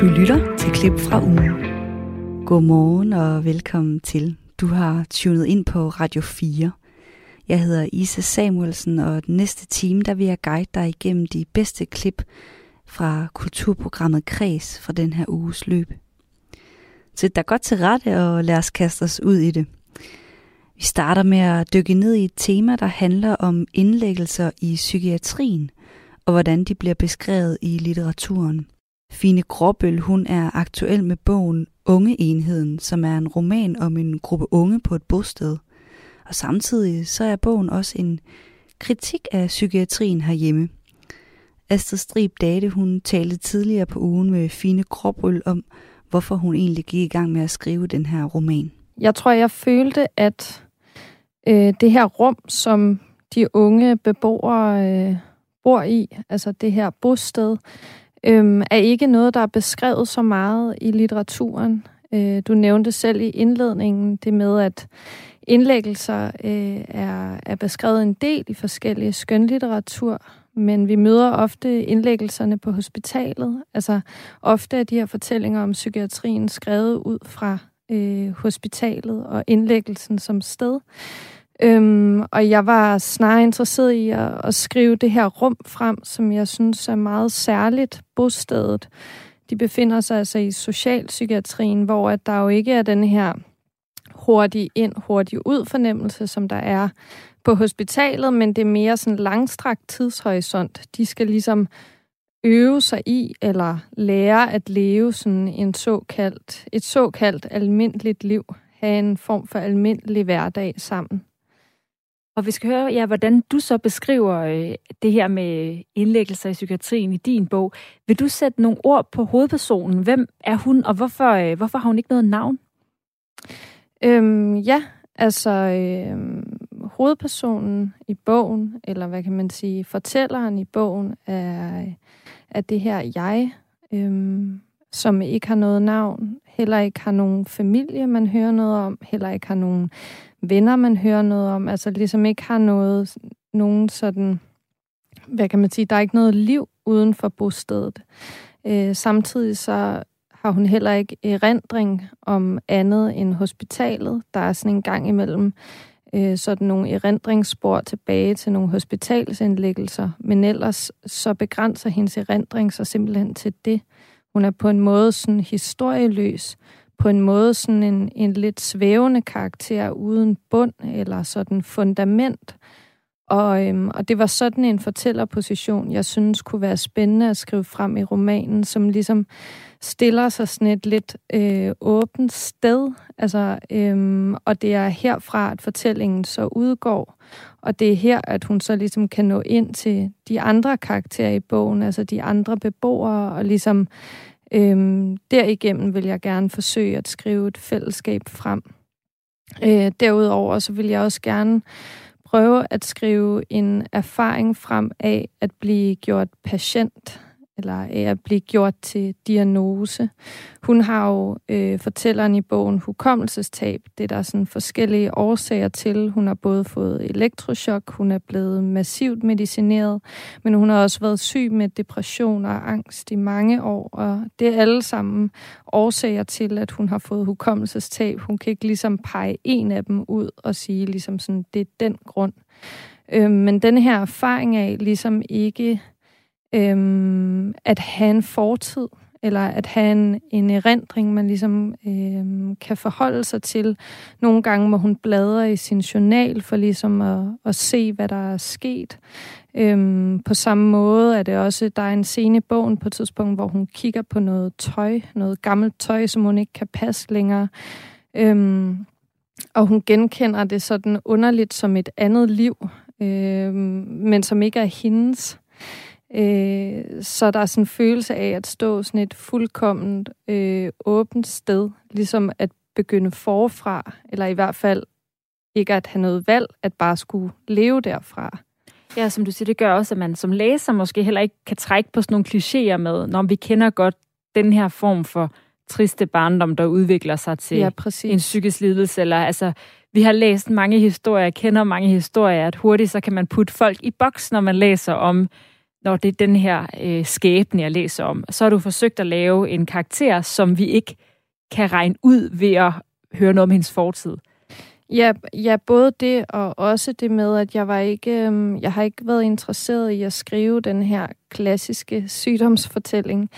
Du lytter til klip fra ugen. Godmorgen og velkommen til. Du har tunet ind på Radio 4. Jeg hedder Isa Samuelsen, og den næste time, der vil jeg guide dig igennem de bedste klip fra kulturprogrammet Kreds for den her uges løb. Sæt dig godt til rette, og lad os kaste os ud i det. Vi starter med at dykke ned i et tema, der handler om indlæggelser i psykiatrien, og hvordan de bliver beskrevet i litteraturen. Fine Gråbøl, hun er aktuel med bogen Ungeenheden, som er en roman om en gruppe unge på et bosted. Og samtidig så er bogen også en kritik af psykiatrien herhjemme. Astrid Strib Date, hun talte tidligere på ugen med Fine Gråbøl om, hvorfor hun egentlig gik i gang med at skrive den her roman. Jeg tror, jeg følte, at øh, det her rum, som de unge beboere øh, bor i, altså det her bosted, øhm, er ikke noget, der er beskrevet så meget i litteraturen. Øh, du nævnte selv i indledningen det med, at indlæggelser øh, er, er beskrevet en del i forskellige skønlitteratur, men vi møder ofte indlæggelserne på hospitalet. Altså ofte er de her fortællinger om psykiatrien skrevet ud fra øh, hospitalet og indlæggelsen som sted. Øhm, og jeg var snarere interesseret i at, at skrive det her rum frem, som jeg synes er meget særligt bostedet. De befinder sig altså i socialpsykiatrien, hvor at der jo ikke er den her hurtig ind, hurtig ud fornemmelse, som der er på hospitalet, men det er mere sådan langstrakt tidshorisont. De skal ligesom øve sig i eller lære at leve sådan en såkaldt, et såkaldt almindeligt liv, have en form for almindelig hverdag sammen. Og vi skal høre, ja, hvordan du så beskriver øh, det her med indlæggelser i psykiatrien i din bog. Vil du sætte nogle ord på hovedpersonen? Hvem er hun, og hvorfor, øh, hvorfor har hun ikke noget navn? Øhm, ja, altså øh, hovedpersonen i bogen, eller hvad kan man sige, fortælleren i bogen, er, er det her jeg, øh, som ikke har noget navn, heller ikke har nogen familie, man hører noget om, heller ikke har nogen venner, man hører noget om, altså ligesom ikke har noget, nogen sådan, hvad kan man sige, der er ikke noget liv uden for bostedet. Øh, samtidig så har hun heller ikke erindring om andet end hospitalet. Der er sådan en gang imellem øh, sådan nogle erindringsspor tilbage til nogle hospitalsindlæggelser, men ellers så begrænser hendes erindring sig simpelthen til det. Hun er på en måde sådan historieløs, på en måde sådan en, en lidt svævende karakter uden bund eller sådan fundament. Og, øhm, og det var sådan en fortællerposition, jeg synes kunne være spændende at skrive frem i romanen, som ligesom stiller sig sådan et lidt øh, åbent sted. Altså, øhm, og det er herfra, at fortællingen så udgår. Og det er her, at hun så ligesom kan nå ind til de andre karakterer i bogen, altså de andre beboere, og ligesom øhm, derigennem vil jeg gerne forsøge at skrive et fællesskab frem. Øh, derudover så vil jeg også gerne prøve at skrive en erfaring frem af at blive gjort patient eller af at blive gjort til diagnose. Hun har jo øh, fortælleren i bogen hukommelsestab. Det er der sådan forskellige årsager til. Hun har både fået elektrochok, hun er blevet massivt medicineret, men hun har også været syg med depression og angst i mange år, og det er alle sammen årsager til, at hun har fået hukommelsestab. Hun kan ikke ligesom pege en af dem ud og sige ligesom sådan, det er den grund. Øh, men den her erfaring af ligesom ikke øhm, at have en fortid, eller at have en, en erindring, man ligesom øhm, kan forholde sig til. Nogle gange må hun bladre i sin journal for ligesom at, at se, hvad der er sket. Øhm, på samme måde er det også, der er en scene i bogen på et tidspunkt, hvor hun kigger på noget tøj, noget gammelt tøj, som hun ikke kan passe længere. Øhm, og hun genkender det sådan underligt som et andet liv, øhm, men som ikke er hendes. Øh, så der er sådan en følelse af at stå sådan et fuldkomment øh, åbent sted, ligesom at begynde forfra, eller i hvert fald ikke at have noget valg, at bare skulle leve derfra. Ja, som du siger, det gør også, at man som læser måske heller ikke kan trække på sådan nogle klichéer med, når vi kender godt den her form for triste barndom, der udvikler sig til ja, en psykisk lidelse. Eller, altså, vi har læst mange historier, kender mange historier, at hurtigt så kan man putte folk i boks, når man læser om når det er den her øh, skæbne, jeg læser om, så har du forsøgt at lave en karakter, som vi ikke kan regne ud ved at høre noget om hendes fortid. Ja, ja, både det og også det med, at jeg var ikke, øhm, jeg har ikke været interesseret i at skrive den her klassiske sygdomsfortælling,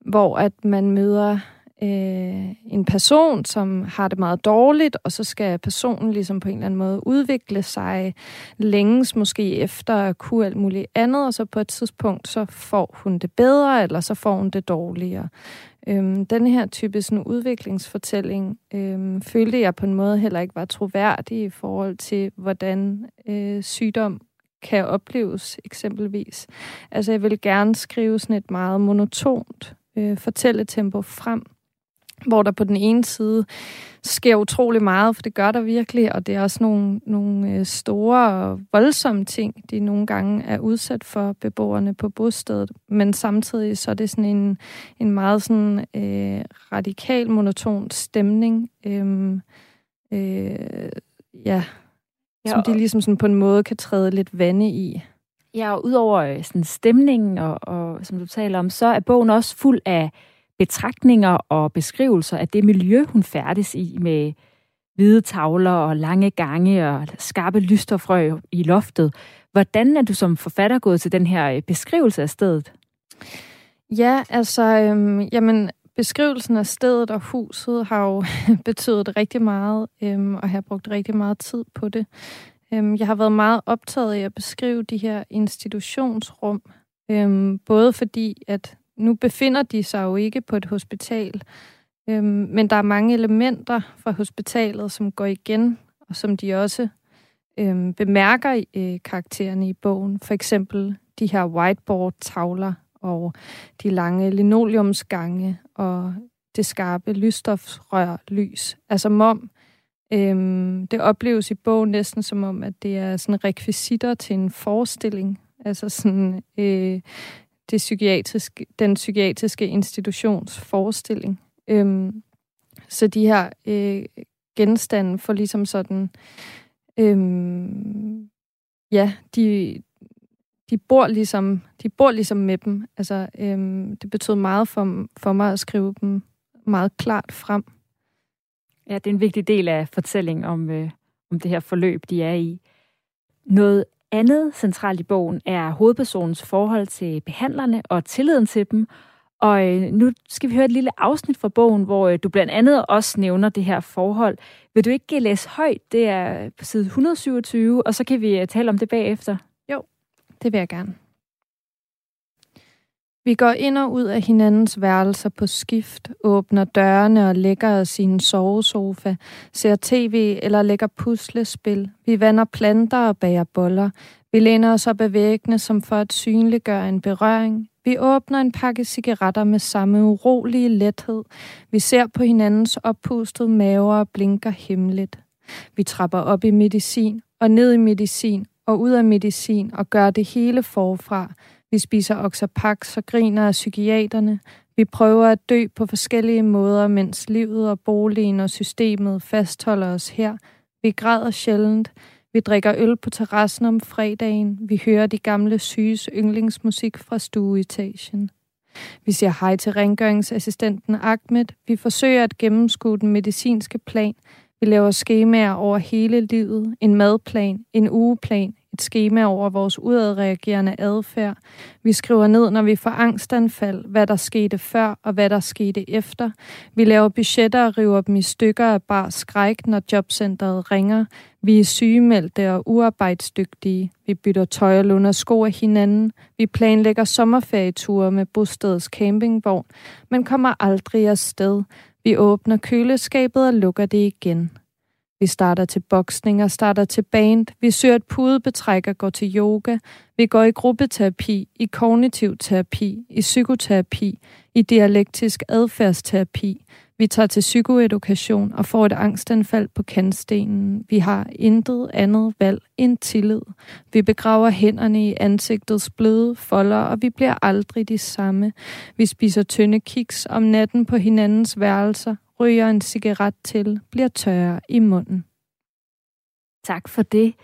hvor at man møder øh, en person, som har det meget dårligt, og så skal personen ligesom på en eller anden måde udvikle sig længes måske efter at kunne alt muligt andet, og så på et tidspunkt, så får hun det bedre, eller så får hun det dårligere. Øhm, den her type sådan, udviklingsfortælling øhm, følte jeg på en måde heller ikke var troværdig i forhold til, hvordan øh, sygdom kan opleves eksempelvis. Altså jeg vil gerne skrive sådan et meget monotont øh, fortælletempo frem, hvor der på den ene side sker utrolig meget, for det gør der virkelig, og det er også nogle, nogle øh, store og voldsomme ting, de nogle gange er udsat for beboerne på bostedet. Men samtidig så er det sådan en, en meget sådan øh, radikal, monoton stemning, øh, øh, ja, ja, som de ligesom sådan på en måde kan træde lidt vande i. Ja, og udover øh, sådan stemningen, og, og som du taler om, så er bogen også fuld af betragtninger og beskrivelser af det miljø, hun færdes i med hvide tavler og lange gange og skarpe lysterfrø i loftet. Hvordan er du som forfatter gået til den her øh, beskrivelse af stedet? Ja, altså, øhm, jamen, beskrivelsen af stedet og huset har jo betydet rigtig meget, øhm, og jeg har brugt rigtig meget tid på det. Øhm, jeg har været meget optaget af at beskrive de her institutionsrum, øhm, både fordi, at nu befinder de sig jo ikke på et hospital, øhm, men der er mange elementer fra hospitalet, som går igen, og som de også øhm, bemærker i øh, karaktererne i bogen. For eksempel de her whiteboard-tavler og de lange linoleumsgange og det skarpe lysstofrør lys. Altså om øhm, det opleves i bogen næsten som om, at det er sådan rekvisitter til en forestilling. Altså sådan øh, det psykiatriske, den psykiatriske institutions forestilling. Øhm, så de her øh, genstande får ligesom sådan, øhm, ja, de, de bor ligesom, de bor ligesom med dem. Altså, øhm, det betød meget for, for mig at skrive dem meget klart frem. Ja, det er en vigtig del af fortællingen om, øh, om det her forløb, de er i. Noget andet centralt i bogen er hovedpersonens forhold til behandlerne og tilliden til dem. Og øh, nu skal vi høre et lille afsnit fra bogen, hvor øh, du blandt andet også nævner det her forhold. Vil du ikke læse højt? Det er på side 127, og så kan vi øh, tale om det bagefter. Jo, det vil jeg gerne. Vi går ind og ud af hinandens værelser på skift, åbner dørene og lægger os i en sovesofa, ser tv eller lægger puslespil. Vi vander planter og bager boller. Vi læner os op ad væggene, som for at synliggøre en berøring. Vi åbner en pakke cigaretter med samme urolige lethed. Vi ser på hinandens oppustede maver og blinker hemmeligt. Vi trapper op i medicin og ned i medicin og ud af medicin og gør det hele forfra. Vi spiser oxapax og griner af psykiaterne. Vi prøver at dø på forskellige måder, mens livet og boligen og systemet fastholder os her. Vi græder sjældent. Vi drikker øl på terrassen om fredagen. Vi hører de gamle syges yndlingsmusik fra stueetagen. Vi siger hej til rengøringsassistenten Ahmed. Vi forsøger at gennemskue den medicinske plan. Vi laver skemaer over hele livet. En madplan, en ugeplan, et schema over vores udadreagerende adfærd. Vi skriver ned, når vi får angstanfald, hvad der skete før og hvad der skete efter. Vi laver budgetter og river dem i stykker af bare skræk, når jobcentret ringer. Vi er sygemeldte og uarbejdsdygtige. Vi bytter tøj og låner sko af hinanden. Vi planlægger sommerferieture med bostedets campingvogn, men kommer aldrig afsted. Vi åbner køleskabet og lukker det igen. Vi starter til boksning og starter til band. Vi søger et pudebetræk og går til yoga. Vi går i gruppeterapi, i kognitiv terapi, i psykoterapi, i dialektisk adfærdsterapi. Vi tager til psykoedukation og får et angstanfald på kantstenen. Vi har intet andet valg end tillid. Vi begraver hænderne i ansigtets bløde folder, og vi bliver aldrig de samme. Vi spiser tynde kiks om natten på hinandens værelser, ryger en cigaret til, bliver tørre i munden. Tak for det.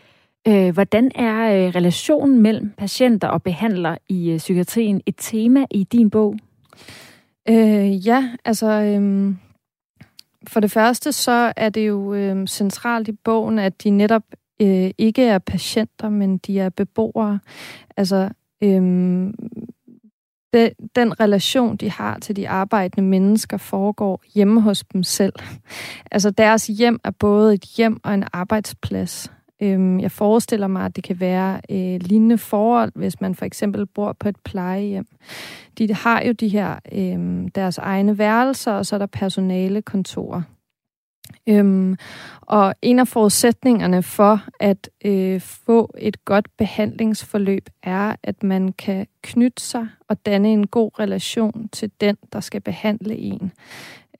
Øh, hvordan er øh, relationen mellem patienter og behandler i øh, psykiatrien et tema i din bog? Øh, ja, altså øh, for det første så er det jo øh, centralt i bogen, at de netop øh, ikke er patienter, men de er beboere. Altså øh, det, den relation, de har til de arbejdende mennesker, foregår hjemme hos dem selv. Altså deres hjem er både et hjem og en arbejdsplads. Øhm, jeg forestiller mig, at det kan være øh, lignende forhold, hvis man for eksempel bor på et plejehjem. De har jo de her øh, deres egne værelser, og så er der personale kontorer. Øhm, og en af forudsætningerne for at øh, få et godt behandlingsforløb er, at man kan knytte sig og danne en god relation til den, der skal behandle en.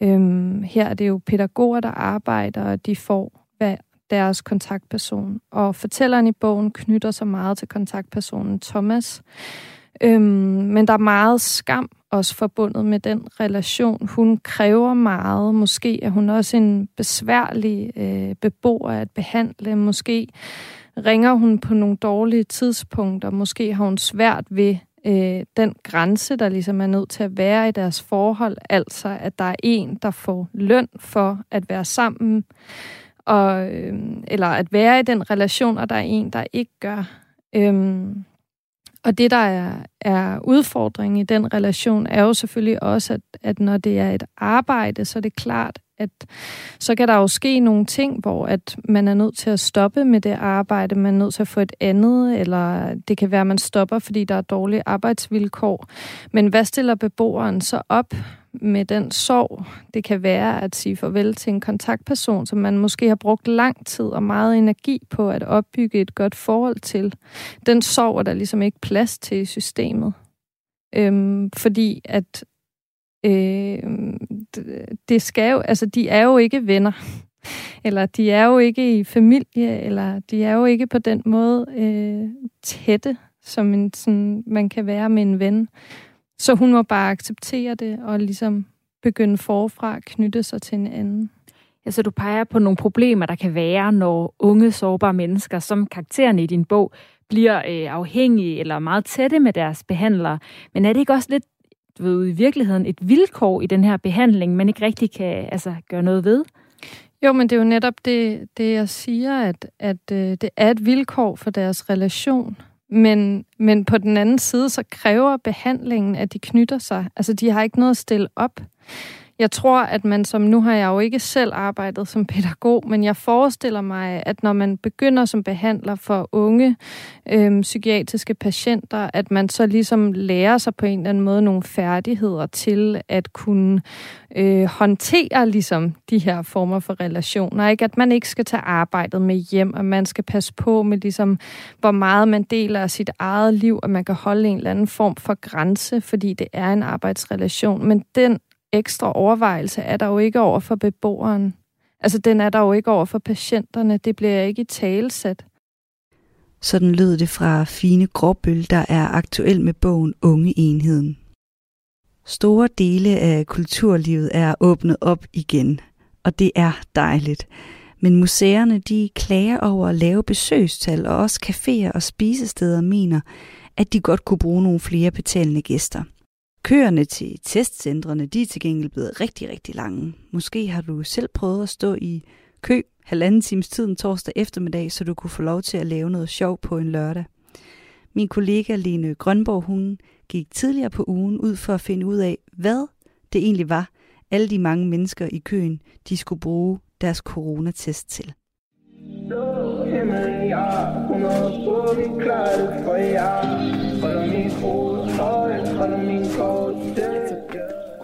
Øhm, her er det jo pædagoger, der arbejder, og de får hvad deres kontaktperson. Og fortælleren i bogen knytter sig meget til kontaktpersonen Thomas. Øhm, men der er meget skam også forbundet med den relation. Hun kræver meget. Måske er hun også en besværlig øh, beboer at behandle. Måske ringer hun på nogle dårlige tidspunkter. Måske har hun svært ved øh, den grænse, der ligesom er nødt til at være i deres forhold. Altså, at der er en, der får løn for at være sammen og, øh, eller at være i den relation, og der er en, der ikke gør. Øh, og det, der er, er udfordringen i den relation, er jo selvfølgelig også, at, at når det er et arbejde, så er det klart, at så kan der jo ske nogle ting, hvor at man er nødt til at stoppe med det arbejde, man er nødt til at få et andet, eller det kan være, at man stopper, fordi der er dårlige arbejdsvilkår. Men hvad stiller beboeren så op med den sorg, det kan være at sige farvel til en kontaktperson, som man måske har brugt lang tid og meget energi på at opbygge et godt forhold til. Den sorg er der ligesom ikke plads til i systemet. Øhm, fordi at øh, det skal jo, altså de er jo ikke venner, eller de er jo ikke i familie, eller de er jo ikke på den måde øh, tætte, som en, sådan, man kan være med en ven. Så hun må bare acceptere det og ligesom begynde forfra at knytte sig til en anden. Altså du peger på nogle problemer, der kan være, når unge, sårbare mennesker, som karakteren i din bog, bliver øh, afhængige eller meget tætte med deres behandlere. Men er det ikke også lidt du ved, i virkeligheden et vilkår i den her behandling, man ikke rigtig kan altså, gøre noget ved? Jo, men det er jo netop det, det jeg siger, at, at øh, det er et vilkår for deres relation. Men, men på den anden side, så kræver behandlingen, at de knytter sig. Altså, de har ikke noget at stille op. Jeg tror, at man som, nu har jeg jo ikke selv arbejdet som pædagog, men jeg forestiller mig, at når man begynder som behandler for unge øhm, psykiatriske patienter, at man så ligesom lærer sig på en eller anden måde nogle færdigheder til at kunne øh, håndtere ligesom de her former for relationer. Ikke? At man ikke skal tage arbejdet med hjem, og man skal passe på med ligesom, hvor meget man deler af sit eget liv, og man kan holde en eller anden form for grænse, fordi det er en arbejdsrelation. Men den ekstra overvejelse er der jo ikke over for beboeren. Altså, den er der jo ikke over for patienterne. Det bliver ikke i talesat. Sådan lød det fra Fine Gråbøl, der er aktuel med bogen Unge Enheden. Store dele af kulturlivet er åbnet op igen, og det er dejligt. Men museerne de klager over lave besøgstal, og også caféer og spisesteder mener, at de godt kunne bruge nogle flere betalende gæster – Køerne til testcentrene, de er til gengæld blevet rigtig, rigtig lange. Måske har du selv prøvet at stå i kø halvanden times tid en torsdag eftermiddag, så du kunne få lov til at lave noget sjov på en lørdag. Min kollega Lene Grønborg, hun gik tidligere på ugen ud for at finde ud af, hvad det egentlig var, alle de mange mennesker i køen, de skulle bruge deres coronatest til.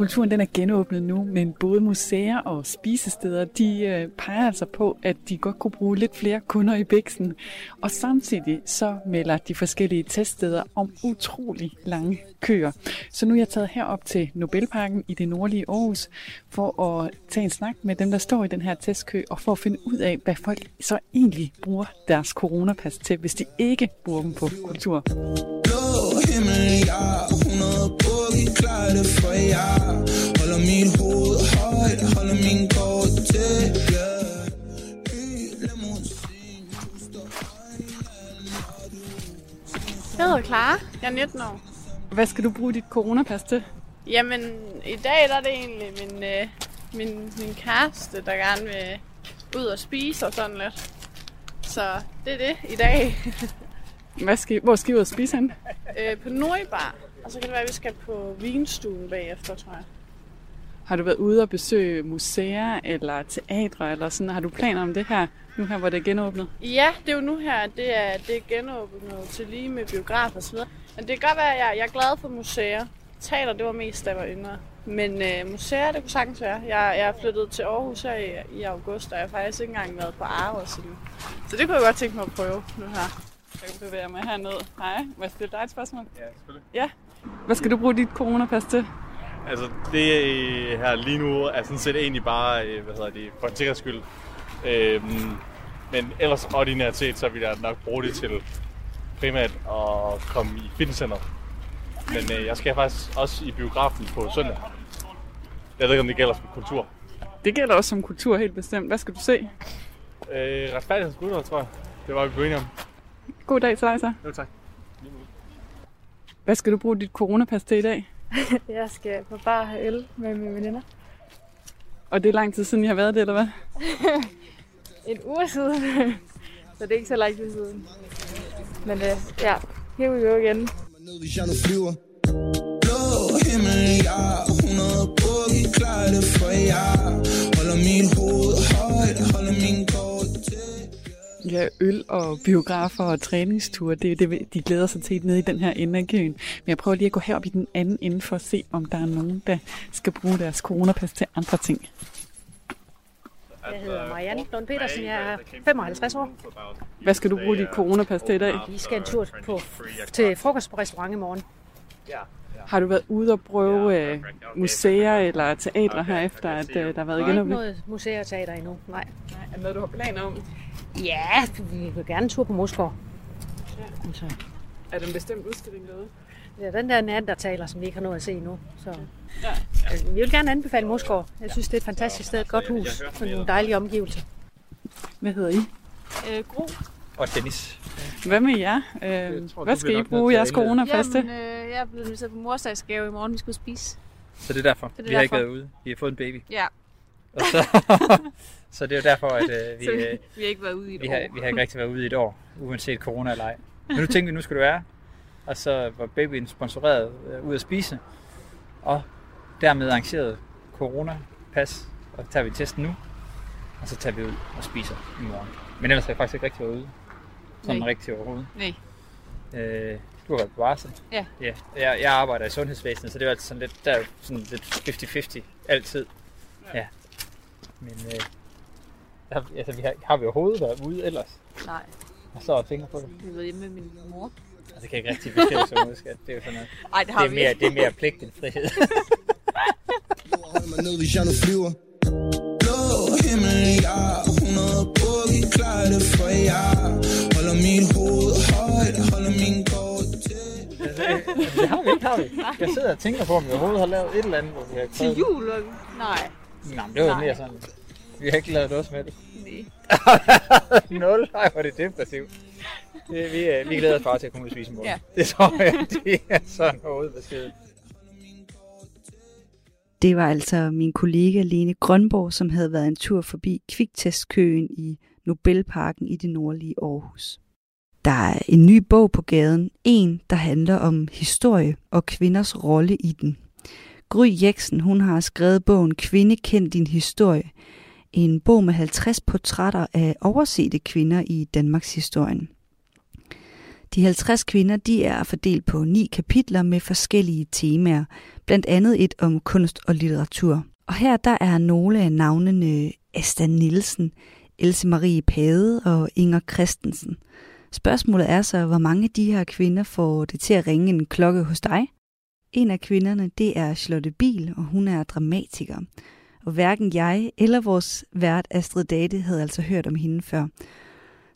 Kulturen den er genåbnet nu, men både museer og spisesteder, de øh, peger altså på, at de godt kunne bruge lidt flere kunder i bæksen. Og samtidig så melder de forskellige teststeder om utrolig lange køer. Så nu er jeg taget herop til Nobelparken i det nordlige Aarhus for at tage en snak med dem, der står i den her testkø, og for at finde ud af, hvad folk så egentlig bruger deres coronapas til, hvis de ikke bruger dem på kultur. Himmel, ja klarer det for jer Holder mit hoved højt, holder min gård tæt, yeah. Clara. Jeg er 19 år. Hvad skal du bruge dit coronapas til? Jamen, i dag der er det egentlig min, øh, min, min kæreste, der gerne vil ud og spise og sådan lidt. Så det er det i dag. Hvad skal, hvor skal I ud og spise hen? Øh, på Nordbar. Og så kan det være, at vi skal på vinstuen bagefter, tror jeg. Har du været ude og besøge museer eller teatre eller sådan? Har du planer om det her, nu her, hvor det er genåbnet? Ja, det er jo nu her, det er, det er genåbnet til lige med biograf og så videre. Men det kan godt være, at jeg, jeg er glad for museer. Teater, det var mest, jeg var yngre. Men øh, museer, det kunne sagtens være. Jeg, jeg er flyttet til Aarhus her i, i august, og jeg har faktisk ikke engang været på Aarhus endnu. Så det kunne jeg godt tænke mig at prøve nu her. Jeg kan bevæge mig herned. Hej, må jeg stille dig et spørgsmål? Ja, selvfølgelig. Ja. Hvad skal du bruge dit coronapas til? Altså, det her lige nu er sådan set egentlig bare, øh, hvad hedder det, for en sikkerheds skyld. Øhm, men ellers ordinært set, så vil jeg nok bruge det til primært at komme i fitnesscenter. Men øh, jeg skal faktisk også i biografen på søndag. Jeg ved ikke, om det gælder som kultur. Det gælder også som kultur helt bestemt. Hvad skal du se? Øh, retfærdighedsgutter, tror jeg. Det var vi på om. God dag til dig så. Jo, tak. Hvad skal du bruge dit coronapas til i dag? jeg skal på bar have øl med mine veninder. Og det er lang tid siden, I har været det, eller hvad? en uge siden. så det er ikke så lang tid siden. Men uh, ja, her vi go igen. Blå himmel, ja, 100 bugge, klar det for jer. Holder mit hoved højt, holder min Ja, øl og biografer og træningsture, det er det, de glæder sig til nede i den her ende af køen. Men jeg prøver lige at gå herop i den anden ende for at se, om der er nogen, der skal bruge deres coronapas til andre ting. Jeg hedder Marianne Lund Petersen, jeg er 55 år. Hvad skal du bruge dit coronapas til i dag? Vi skal en tur på, til frokost på restaurant i morgen. Har du været ude og prøve uh, museer eller teatre her efter, at uh, der har været igen? Ikke noget museer og teater endnu, nej. nej. Er noget, du har planer om? Ja, vi vil gerne en tur på Moskov. Ja. Så. Er der en bestemt udstilling derude? Ja, den der neandertaler, som vi ikke har nået at se nu. Så. Ja. Ja. Vi vil gerne anbefale Moskov. Jeg synes, det er et fantastisk sted, et godt hus og nogle dejlige omgivelser. Hvad hedder I? Øh, Gro. Og Dennis. Hvad med jer? Øh, tror, hvad skal I bruge jeres corona til? Øh, jeg er blevet inviteret på morsdagsgave i morgen, vi skal spise. Så det er derfor? Det er vi derfor. har ikke været ude. Vi har fået en baby. Ja. Og så, så det er jo derfor, at øh, vi, vi, vi har ikke været ude i et vi år. Har, vi har ikke rigtig været ude i et år, uanset corona eller ej. Men nu tænkte vi, nu skulle det være. Og så var babyen sponsoreret øh, ud at spise. Og dermed arrangeret corona-pas. Og tager vi testen nu. Og så tager vi ud og spiser i morgen. Men ellers har jeg faktisk ikke rigtig været ude. Sådan Nej. rigtig overhovedet. Nej. Øh, du har været på varsel. Ja. ja. Jeg, jeg arbejder i sundhedsvæsenet, så det er altid sådan lidt, der er sådan lidt 50-50 altid. Ja. ja. Men øh, der, altså, vi har, har vi overhovedet været ude ellers? Nej. Og så og tænker på det? Vi har været hjemme med min mor. Altså, det kan ikke rigtig beskrive sig ud, skat. Det er jo sådan noget. Ej, det har det er mere, Det er mere pligt end frihed. mig ned, hvis jeg nu flyver. Blå himmel, ja, 100 bugge, klar det for jer. Holder mit hoved højt, holder min kort til. Det har vi ikke, har vi. Jeg sidder og tænker på, om vi overhovedet har lavet et eller andet, hvor vi har Til jul? Nej. Nej, det var Nej. mere sådan. Vi har ikke lavet noget med det. Nej. Nul. Ej, hvor er det depressivt. Det, vi, øh, vi glæder os bare til at komme ud og spise morgen. Ja. Det tror jeg, det er sådan hovedbeskeden. Det var altså min kollega Lene Grønborg, som havde været en tur forbi kviktestkøen i Nobelparken i det nordlige Aarhus. Der er en ny bog på gaden, en der handler om historie og kvinders rolle i den. Gry Jeksen, hun har skrevet bogen Kvinde kend din historie, en bog med 50 portrætter af oversete kvinder i Danmarks historien. De 50 kvinder de er fordelt på ni kapitler med forskellige temaer, blandt andet et om kunst og litteratur. Og her der er nogle af navnene Asta Nielsen, Else Marie Pade og Inger Christensen. Spørgsmålet er så, hvor mange af de her kvinder får det til at ringe en klokke hos dig? En af kvinderne, det er Charlotte Bil, og hun er dramatiker. Og hverken jeg eller vores vært Astrid Date havde altså hørt om hende før.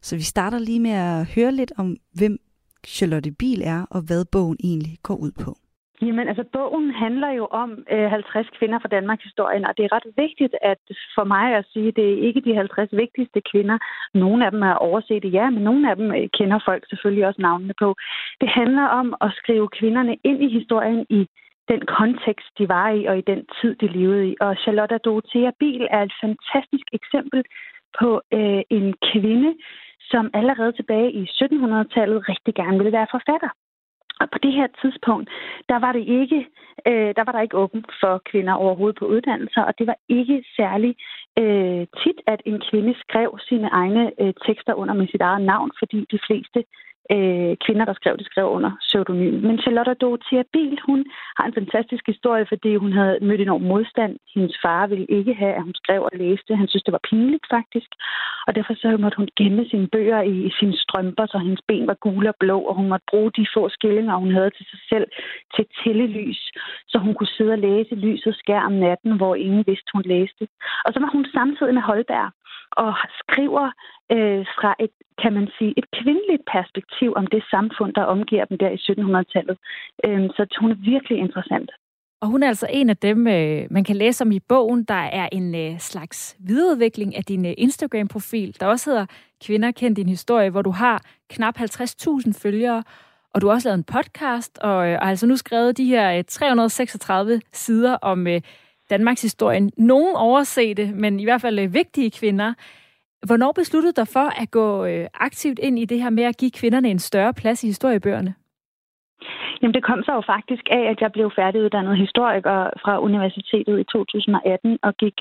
Så vi starter lige med at høre lidt om, hvem Charlotte Bil er, og hvad bogen egentlig går ud på. Jamen, altså bogen handler jo om øh, 50 kvinder fra Danmarks historie, og det er ret vigtigt at for mig at sige, at det er ikke de 50 vigtigste kvinder. Nogle af dem er overset, ja, men nogle af dem øh, kender folk selvfølgelig også navnene på. Det handler om at skrive kvinderne ind i historien i den kontekst, de var i, og i den tid, de levede i. Og Charlotte Dorothea Biel er et fantastisk eksempel på øh, en kvinde, som allerede tilbage i 1700-tallet rigtig gerne ville være forfatter. Og på det her tidspunkt, der var det ikke, øh, der var der ikke åbent for kvinder overhovedet på uddannelser, og det var ikke særlig øh, tit, at en kvinde skrev sine egne øh, tekster under med sit eget navn, fordi de fleste øh, kvinder, der skrev det, skrev under pseudonym. Men Charlotte Dorothea Biel, hun har en fantastisk historie, fordi hun havde mødt enorm modstand. Hendes far ville ikke have, at hun skrev og læste. Han synes, det var pinligt faktisk. Og derfor så måtte hun gemme sine bøger i, i sine strømper, så hendes ben var gule og blå, og hun måtte bruge de få skillinger, hun havde til sig selv, til tællelys, så hun kunne sidde og læse lyset skær om natten, hvor ingen vidste, hun læste. Og så var hun samtidig med Holberg og skriver øh, fra et, kan man sige, et kvindeligt perspektiv om det samfund, der omgiver dem der i 1700-tallet. Øh, så hun er virkelig interessant. Og hun er altså en af dem, øh, man kan læse om i bogen. Der er en øh, slags videreudvikling af din øh, Instagram-profil, der også hedder Kvinder kendt din historie, hvor du har knap 50.000 følgere, og du har også lavet en podcast, og, øh, og altså nu skrevet de her øh, 336 sider om øh, Danmarks historien. Nogle oversete, men i hvert fald øh, vigtige kvinder. Hvornår besluttede du dig for at gå øh, aktivt ind i det her med at give kvinderne en større plads i historiebøgerne? Jamen, det kom så jo faktisk af, at jeg blev færdiguddannet historiker fra universitetet i 2018 og gik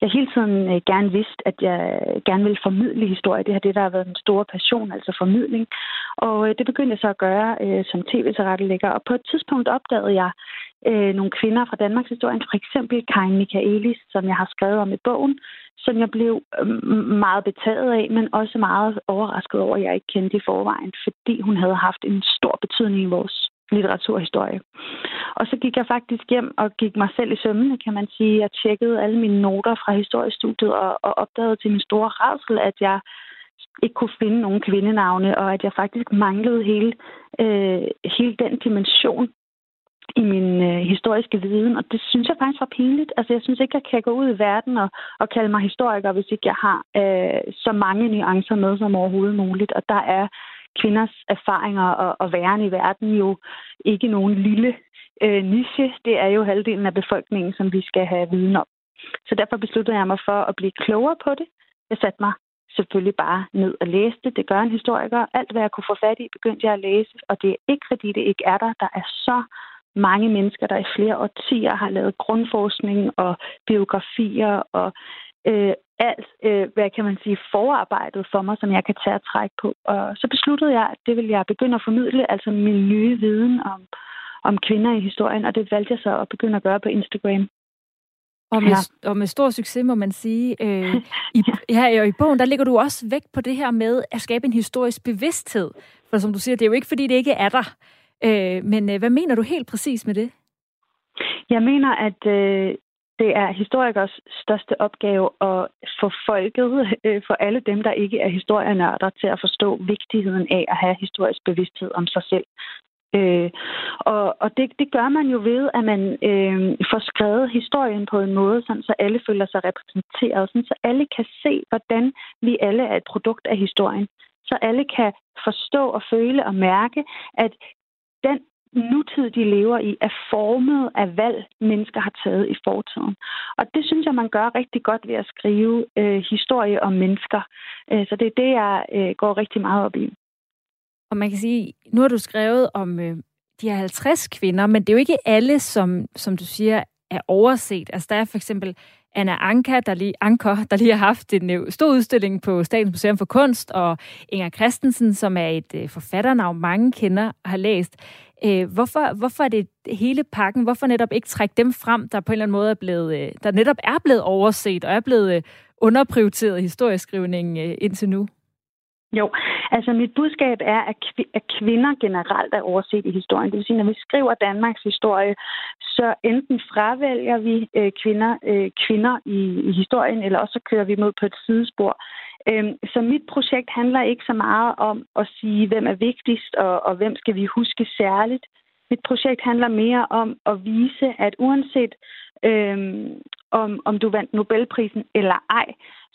jeg hele tiden øh, gerne vidste, at jeg gerne ville formidle historie. Det har det, der har været en stor passion, altså formidling. Og øh, det begyndte jeg så at gøre øh, som tv-tilrettelægger. Og på et tidspunkt opdagede jeg øh, nogle kvinder fra Danmarks historie, for eksempel Karin Michaelis, som jeg har skrevet om i bogen, som jeg blev øhm, meget betaget af, men også meget overrasket over, at jeg ikke kendte i forvejen, fordi hun havde haft en stor betydning i vores litteraturhistorie. Og så gik jeg faktisk hjem og gik mig selv i sømmene, kan man sige. Jeg tjekkede alle mine noter fra historiestudiet og, og opdagede til min store rædsel, at jeg ikke kunne finde nogen kvindenavne, og at jeg faktisk manglede hele, øh, hele den dimension i min øh, historiske viden, og det synes jeg faktisk var pinligt. Altså, jeg synes ikke, jeg kan gå ud i verden og, og kalde mig historiker, hvis ikke jeg har øh, så mange nuancer med som overhovedet muligt. Og der er kvinders erfaringer og, og væren i verden jo ikke nogen lille øh, niche. Det er jo halvdelen af befolkningen, som vi skal have viden om. Så derfor besluttede jeg mig for at blive klogere på det. Jeg satte mig selvfølgelig bare ned og læste. Det gør en historiker. Alt, hvad jeg kunne få fat i, begyndte jeg at læse. Og det er ikke, fordi det ikke er der. Der er så mange mennesker, der i flere årtier har lavet grundforskning og biografier og øh, alt, øh, hvad kan man sige, forarbejdet for mig, som jeg kan tage og trække på. Og så besluttede jeg, at det vil jeg begynde at formidle, altså min nye viden om, om kvinder i historien, og det valgte jeg så at begynde at gøre på Instagram. Og med, ja. og med stor succes, må man sige. Øh, i, og i bogen, der ligger du også vægt på det her med at skabe en historisk bevidsthed. For som du siger, det er jo ikke, fordi det ikke er der. Øh, men øh, hvad mener du helt præcis med det? Jeg mener, at øh, det er historikers største opgave at få folket, øh, for alle dem, der ikke er historienørder, til at forstå vigtigheden af at have historisk bevidsthed om sig selv. Øh, og og det, det gør man jo ved, at man øh, får skrevet historien på en måde, sådan, så alle føler sig repræsenteret, sådan, så alle kan se, hvordan vi alle er et produkt af historien. Så alle kan forstå og føle og mærke, at den nutid, de lever i, er formet af valg, mennesker har taget i fortiden. Og det synes jeg, man gør rigtig godt ved at skrive øh, historie om mennesker. Øh, så det er det, jeg øh, går rigtig meget op i. Og man kan sige, nu har du skrevet om øh, de her 50 kvinder, men det er jo ikke alle, som, som du siger, er overset. Altså der er for eksempel Anna Anka, der lige, Anker, der lige har haft en øh, stor udstilling på Statens Museum for Kunst, og Inger Christensen, som er et øh, forfatternavn, mange kender og har læst. Øh, hvorfor, hvorfor er det hele pakken? Hvorfor netop ikke trække dem frem, der på en eller anden måde er blevet, øh, der netop er blevet overset og er blevet øh, underprioriteret i historieskrivningen øh, indtil nu? Jo, altså mit budskab er, at, at kvinder generelt er overset i historien. Det vil sige, når vi skriver Danmarks historie, så enten fravælger vi øh, kvinder, øh, kvinder i, i historien, eller også så kører vi mod på et sidespor. Øhm, så mit projekt handler ikke så meget om at sige, hvem er vigtigst, og, og hvem skal vi huske særligt. Mit projekt handler mere om at vise, at uanset øhm, om, om du vandt Nobelprisen eller ej,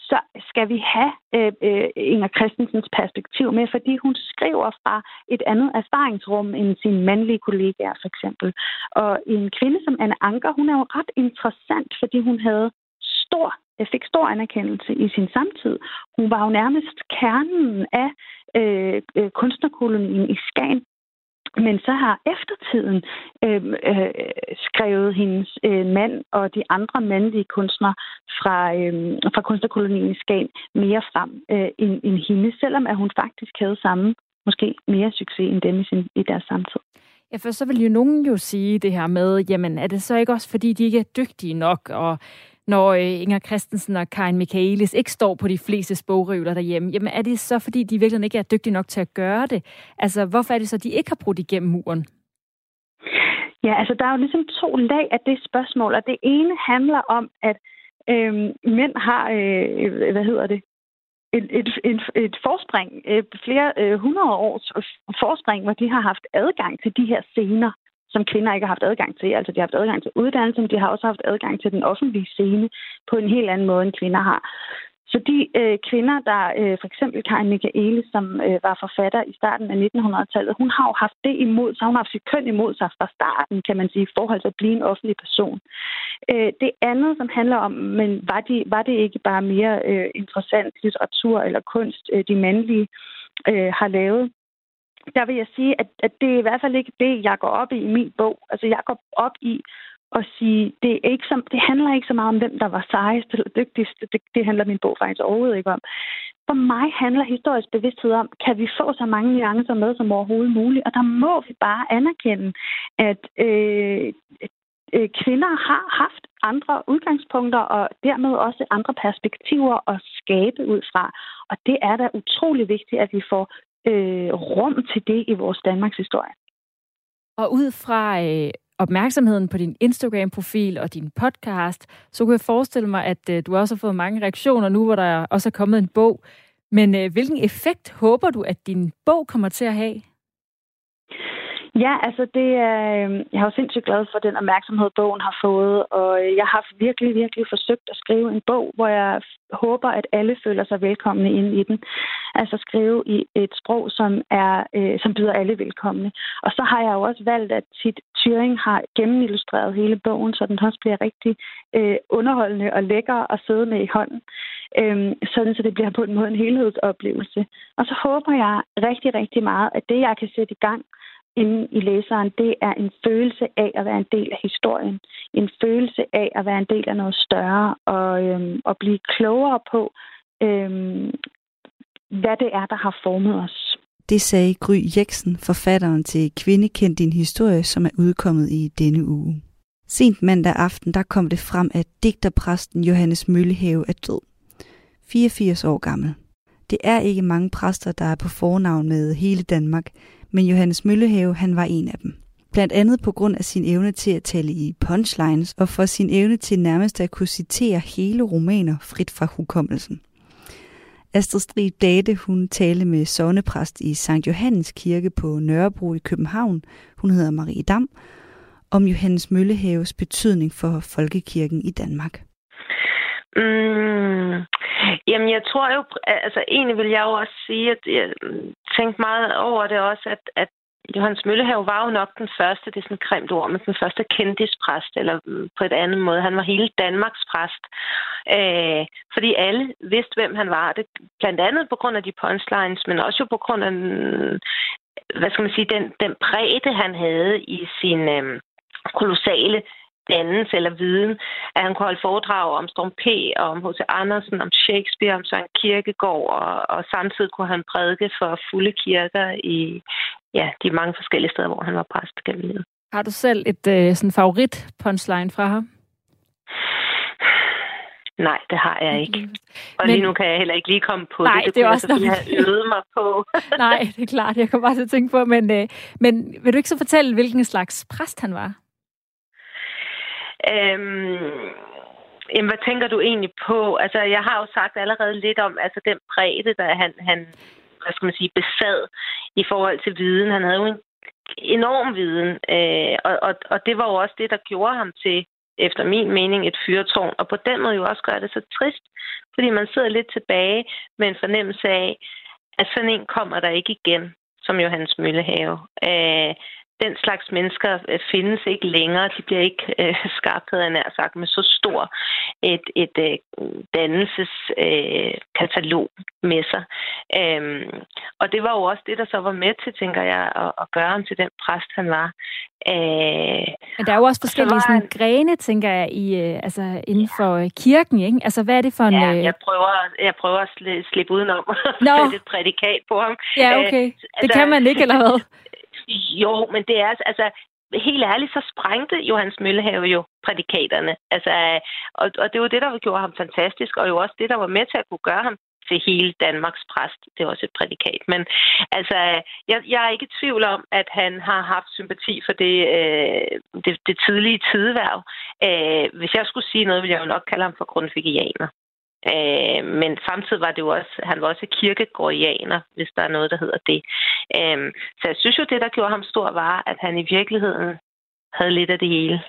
så skal vi have øh, øh, Inger Christensens perspektiv med, fordi hun skriver fra et andet erfaringsrum end sine mandlige kollegaer, for eksempel. Og en kvinde som Anne Anker, hun er jo ret interessant, fordi hun havde stor, øh, fik stor anerkendelse i sin samtid. Hun var jo nærmest kernen af øh, øh kunstnerkolonien i Skagen. Men så har eftertiden øh, øh, skrevet hendes øh, mand og de andre mandlige kunstnere fra, øh, fra kunstnerkolonien i Skagen mere frem øh, end, end hende, selvom at hun faktisk havde samme, måske mere succes end dem i, sin, i deres samtid. Ja, for så vil jo nogen jo sige det her med, jamen er det så ikke også fordi, de ikke er dygtige nok, og når øh, Inger Christensen og Karin Michaelis ikke står på de fleste sprogrøvler derhjemme, jamen er det så, fordi de virkelig ikke er dygtige nok til at gøre det? Altså, hvorfor er det så, de ikke har brudt igennem muren? Ja, altså der er jo ligesom to lag af det spørgsmål, og det ene handler om, at øh, mænd har, øh, hvad hedder det, et, et, et, et forspring, øh, flere øh, hundrede års forspring, hvor de har haft adgang til de her scener som kvinder ikke har haft adgang til. Altså de har haft adgang til uddannelse, men de har også haft adgang til den offentlige scene på en helt anden måde, end kvinder har. Så de øh, kvinder, der øh, for eksempel Karin Michaele, som øh, var forfatter i starten af 1900-tallet, hun har jo haft det imod sig. Hun har haft sit køn imod sig fra starten, kan man sige, i forhold til at blive en offentlig person. Øh, det andet, som handler om, men var, de, var det ikke bare mere øh, interessant litteratur eller kunst, øh, de mandlige øh, har lavet, der vil jeg sige, at, at det er i hvert fald ikke det, jeg går op i i min bog. Altså, jeg går op i at sige, det, er ikke så, det handler ikke så meget om, hvem der var sejest eller dygtigst. Det, det handler min bog faktisk overhovedet ikke om. For mig handler historisk bevidsthed om, kan vi få så mange nuancer med som overhovedet muligt? Og der må vi bare anerkende, at øh, øh, kvinder har haft andre udgangspunkter og dermed også andre perspektiver at skabe ud fra. Og det er da utrolig vigtigt, at vi får øh, rum til det i vores Danmarks historie. Og ud fra øh, opmærksomheden på din Instagram-profil og din podcast, så kunne jeg forestille mig, at øh, du også har fået mange reaktioner nu, hvor der også er kommet en bog. Men øh, hvilken effekt håber du, at din bog kommer til at have? Ja, altså det er, øhm, jeg er jo sindssygt glad for den opmærksomhed, bogen har fået, og øh, jeg har virkelig, virkelig forsøgt at skrive en bog, hvor jeg håber, at alle føler sig velkomne ind i den. Altså skrive i et sprog, som, er, øh, som byder alle velkomne. Og så har jeg jo også valgt, at Tit Turing har gennemillustreret hele bogen, så den også bliver rigtig øh, underholdende og lækker at sidde med i hånden. Øh, sådan så det bliver på en måde en helhedsoplevelse. Og så håber jeg rigtig, rigtig meget, at det, jeg kan sætte i gang, inde i læseren, det er en følelse af at være en del af historien. En følelse af at være en del af noget større og, øhm, og blive klogere på, øhm, hvad det er, der har formet os. Det sagde Gry Jeksen, forfatteren til Kvinde kendt din historie, som er udkommet i denne uge. Sent mandag aften, der kom det frem, at digterpræsten Johannes Møllehave er død. 84 år gammel. Det er ikke mange præster, der er på fornavn med hele Danmark, men Johannes Møllehave, han var en af dem. Blandt andet på grund af sin evne til at tale i punchlines og for sin evne til nærmest at kunne citere hele romaner frit fra hukommelsen. Astrid Strid Date, hun talte med sovnepræst i St. Johannes Kirke på Nørrebro i København, hun hedder Marie Dam, om Johannes Møllehaves betydning for folkekirken i Danmark. Mm, jamen, jeg tror jo, altså egentlig vil jeg jo også sige, at jeg mm, tænkte meget over det også, at, at Johannes Møllehave var jo nok den første, det er sådan et grimt ord, men den første kendispræst, eller mm, på et andet måde. Han var hele Danmarks præst. Øh, fordi alle vidste, hvem han var. Det, blandt andet på grund af de punchlines, men også jo på grund af hvad skal man sige, den, den bredde, han havde i sin øh, kolossale dannelse eller viden, at han kunne holde foredrag om Storm P., og om H.C. Andersen, om Shakespeare, om Søren Kirkegaard, og, og samtidig kunne han prædike for fulde kirker i ja, de mange forskellige steder, hvor han var præst gennem livet. Har du selv et øh, sådan favorit punchline fra ham? Nej, det har jeg ikke. Og Men... lige nu kan jeg heller ikke lige komme på Nej, det. Det, det er også jeg have øvet mig på. Nej, det er klart. Jeg kan bare så tænke på. Men, øh, men vil du ikke så fortælle, hvilken slags præst han var? Øhm, jamen, hvad tænker du egentlig på? Altså, jeg har jo sagt allerede lidt om altså, den bredde, der han, han hvad skal man sige, besad i forhold til viden. Han havde jo en enorm viden, øh, og, og, og det var jo også det, der gjorde ham til, efter min mening, et fyrtårn, og på den måde jo også gør det så trist, fordi man sidder lidt tilbage med en fornemmelse af, at sådan en kommer der ikke igen, som Johannes Møllehave. Øh, den slags mennesker øh, findes ikke længere. De bliver ikke øh, skabt, havde jeg nær sagt, med så stor et, et øh, dannelseskatalog øh, med sig. Øhm, og det var jo også det, der så var med til, tænker jeg, at, at gøre ham til den præst, han var. Øh, Men der er jo også forskellige så sådan, han... grene, tænker jeg, i, øh, altså, inden for øh, kirken, ikke? Altså, hvad er det for en... Ja, jeg prøver, jeg prøver at slippe udenom at no. sætte et prædikat på ham. Ja, okay. Det altså, kan man ikke, eller hvad? Jo, men det er altså, altså, helt ærligt, så sprængte Johannes Møllehave jo prædikaterne. Altså, og, og det var det, der gjorde ham fantastisk, og jo også det, der var med til at kunne gøre ham til hele Danmarks præst. Det er også et prædikat. Men altså, jeg, jeg er ikke i tvivl om, at han har haft sympati for det, øh, det, det tidlige tideværv. Øh, hvis jeg skulle sige noget, ville jeg jo nok kalde ham for grundvigianer. Øh, men samtidig var det jo også, han var også kirkegårdianer, hvis der er noget, der hedder det. Øh, så jeg synes jo, det, der gjorde ham stor, var, at han i virkeligheden havde lidt af det hele,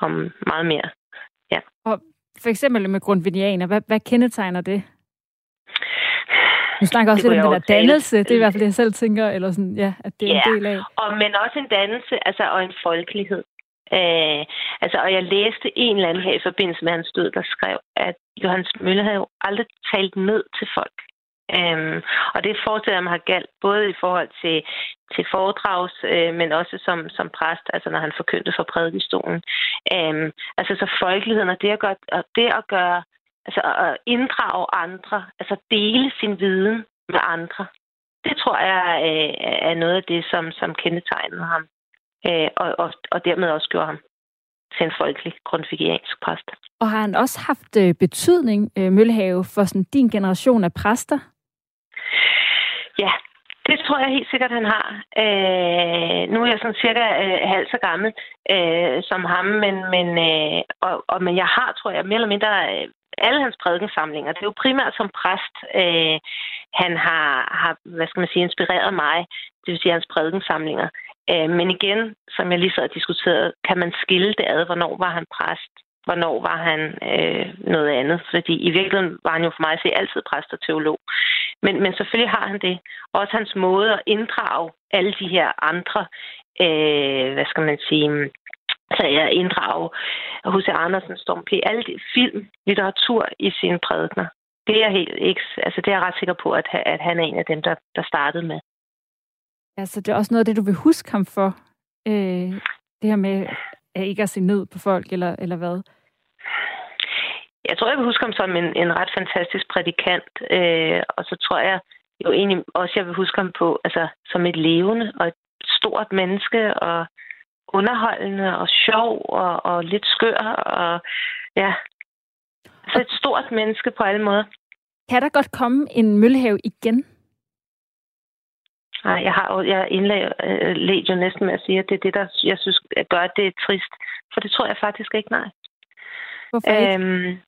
om meget mere. Ja. Og for eksempel med grundvidianer, hvad, hvad kendetegner det? Du snakker også lidt om den der dannelse, det er i hvert fald det, jeg selv tænker, eller sådan, ja, at det er ja, en del af. Og, men også en dannelse, altså, og en folkelighed. Øh, altså, og jeg læste en eller anden her i forbindelse med hans død, der skrev, at Johannes Mølle havde jo aldrig talt ned til folk. Øhm, og det forestiller jeg mig har galt både i forhold til, til foredrags, øh, men også som, som præst, altså når han forkyndte for prædikestolen. Øhm, altså så folkeligheden og det at gøre, og det at gøre altså at inddrage andre, altså dele sin viden med andre. Det tror jeg øh, er noget af det, som, som kendetegnede ham øh, og, og, og dermed også gjorde ham til en folkelig grundvigiansk præst. Og har han også haft øh, betydning, øh, Møllehave, for sådan din generation af præster? Ja, det tror jeg helt sikkert, han har. Øh, nu er jeg sådan cirka øh, halv så gammel øh, som ham, men, men, øh, og, og, men jeg har, tror jeg, mere eller mindre øh, alle hans prædikensamlinger. Det er jo primært som præst, øh, han har, har, hvad skal man sige, inspireret mig, det vil sige hans prædikensamlinger. Øh, men igen, som jeg lige så har diskuteret, kan man skille det ad, hvornår var han præst, hvornår var han øh, noget andet. Fordi i virkeligheden var han jo for mig at se altid præst og teolog. Men, men selvfølgelig har han det. Også hans måde at inddrage alle de her andre, øh, hvad skal man sige, altså, så jeg inddrage H.C. Andersen, Storm P., alle de film, litteratur i sine prædikner. Det er jeg helt ikke, altså det er jeg ret sikker på, at, at han er en af dem, der, der startede med. Altså, det er også noget af det, du vil huske ham for. Øh, det her med at ikke at se ned på folk, eller, eller hvad? Jeg tror, jeg vil huske ham som en, en ret fantastisk prædikant. Øh, og så tror jeg jo egentlig også, jeg vil huske ham på altså, som et levende og et stort menneske, og underholdende og sjov og, og lidt skør. Og, ja. Så et stort menneske på alle måder. Kan der godt komme en møllehave igen? Nej, jeg har jeg indledt jo næsten med at sige, at det er det, der jeg synes gør, at det er trist. For det tror jeg faktisk ikke, nej. Hvorfor ikke? Øhm,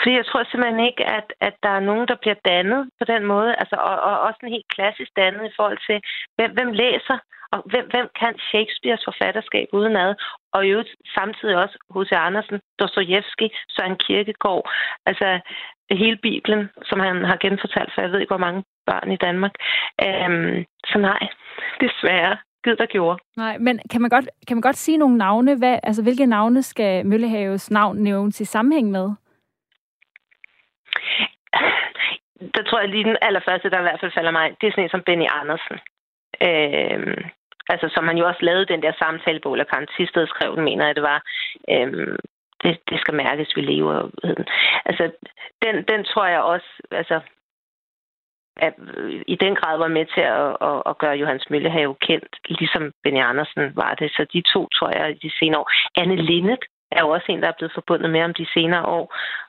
fordi jeg tror simpelthen ikke, at, at der er nogen, der bliver dannet på den måde. Altså, og, og også en helt klassisk dannet i forhold til, hvem, hvem læser, og hvem, hvem kan Shakespeares forfatterskab udenad? Og jo samtidig også H.C. Andersen, Dostojevski, Søren Kierkegaard. Altså hele Bibelen, som han har genfortalt for jeg ved ikke, hvor mange børn i Danmark. Øhm, så nej, desværre. Gid der gjorde. Nej, men kan man godt, kan man godt sige nogle navne? Hvad, altså, hvilke navne skal Møllehaves navn nævnes i sammenhæng med? Der tror jeg lige den allerførste, der i hvert fald falder mig det er sådan en som Benny Andersen. Øhm, altså, som han jo også lavede den der samtalebog, eller Karen Tisted skrev den, mener jeg, det var. Øhm, det, det skal mærkes, vi lever. Altså, den, den tror jeg også, altså, at i den grad var med til at, at, at gøre Johannes Møllehave kendt, ligesom Benny Andersen var det. Så de to, tror jeg, i de senere år. Anne Linnet er jo også en, der er blevet forbundet med om de senere år,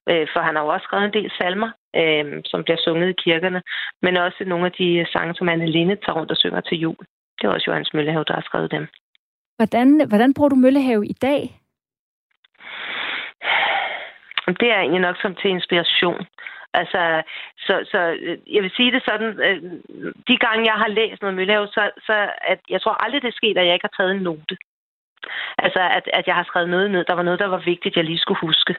øh, for han har jo også skrevet en del salmer, øh, som bliver sunget i kirkerne, men også nogle af de sange, som Anne Linnet tager rundt og synger til jul. Det er også Johannes Møllehave, der har skrevet dem. Hvordan, hvordan bruger du Møllehave i dag? Det er egentlig nok som til inspiration. Altså, så, så øh, jeg vil sige det sådan, øh, de gange jeg har læst noget Møllehave, så, så at jeg tror aldrig, det er sket, at jeg ikke har taget en note. Altså, at, at jeg har skrevet noget ned, der var noget, der var vigtigt, jeg lige skulle huske.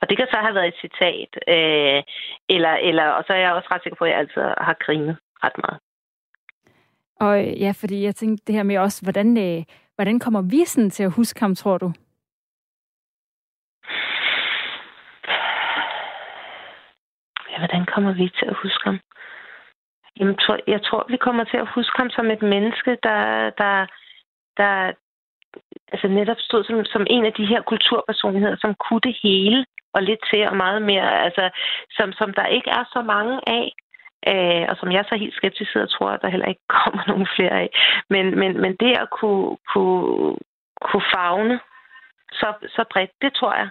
Og det kan så have været et citat, øh, eller, eller, og så er jeg også ret sikker på, at jeg altid har grinet ret meget. Og ja, fordi jeg tænkte det her med også, hvordan, øh, hvordan kommer vi sådan til at huske ham, tror du? Ja, hvordan kommer vi til at huske ham? Jamen, jeg tror, vi kommer til at huske ham som et menneske, der, der, der altså netop stod som, som en af de her kulturpersonligheder, som kunne det hele og lidt til og meget mere, altså som, som der ikke er så mange af øh, og som jeg så helt skeptisk sidder og tror, at der heller ikke kommer nogen flere af. Men, men, men det at kunne, kunne, kunne fagne så, så bredt, det tror jeg,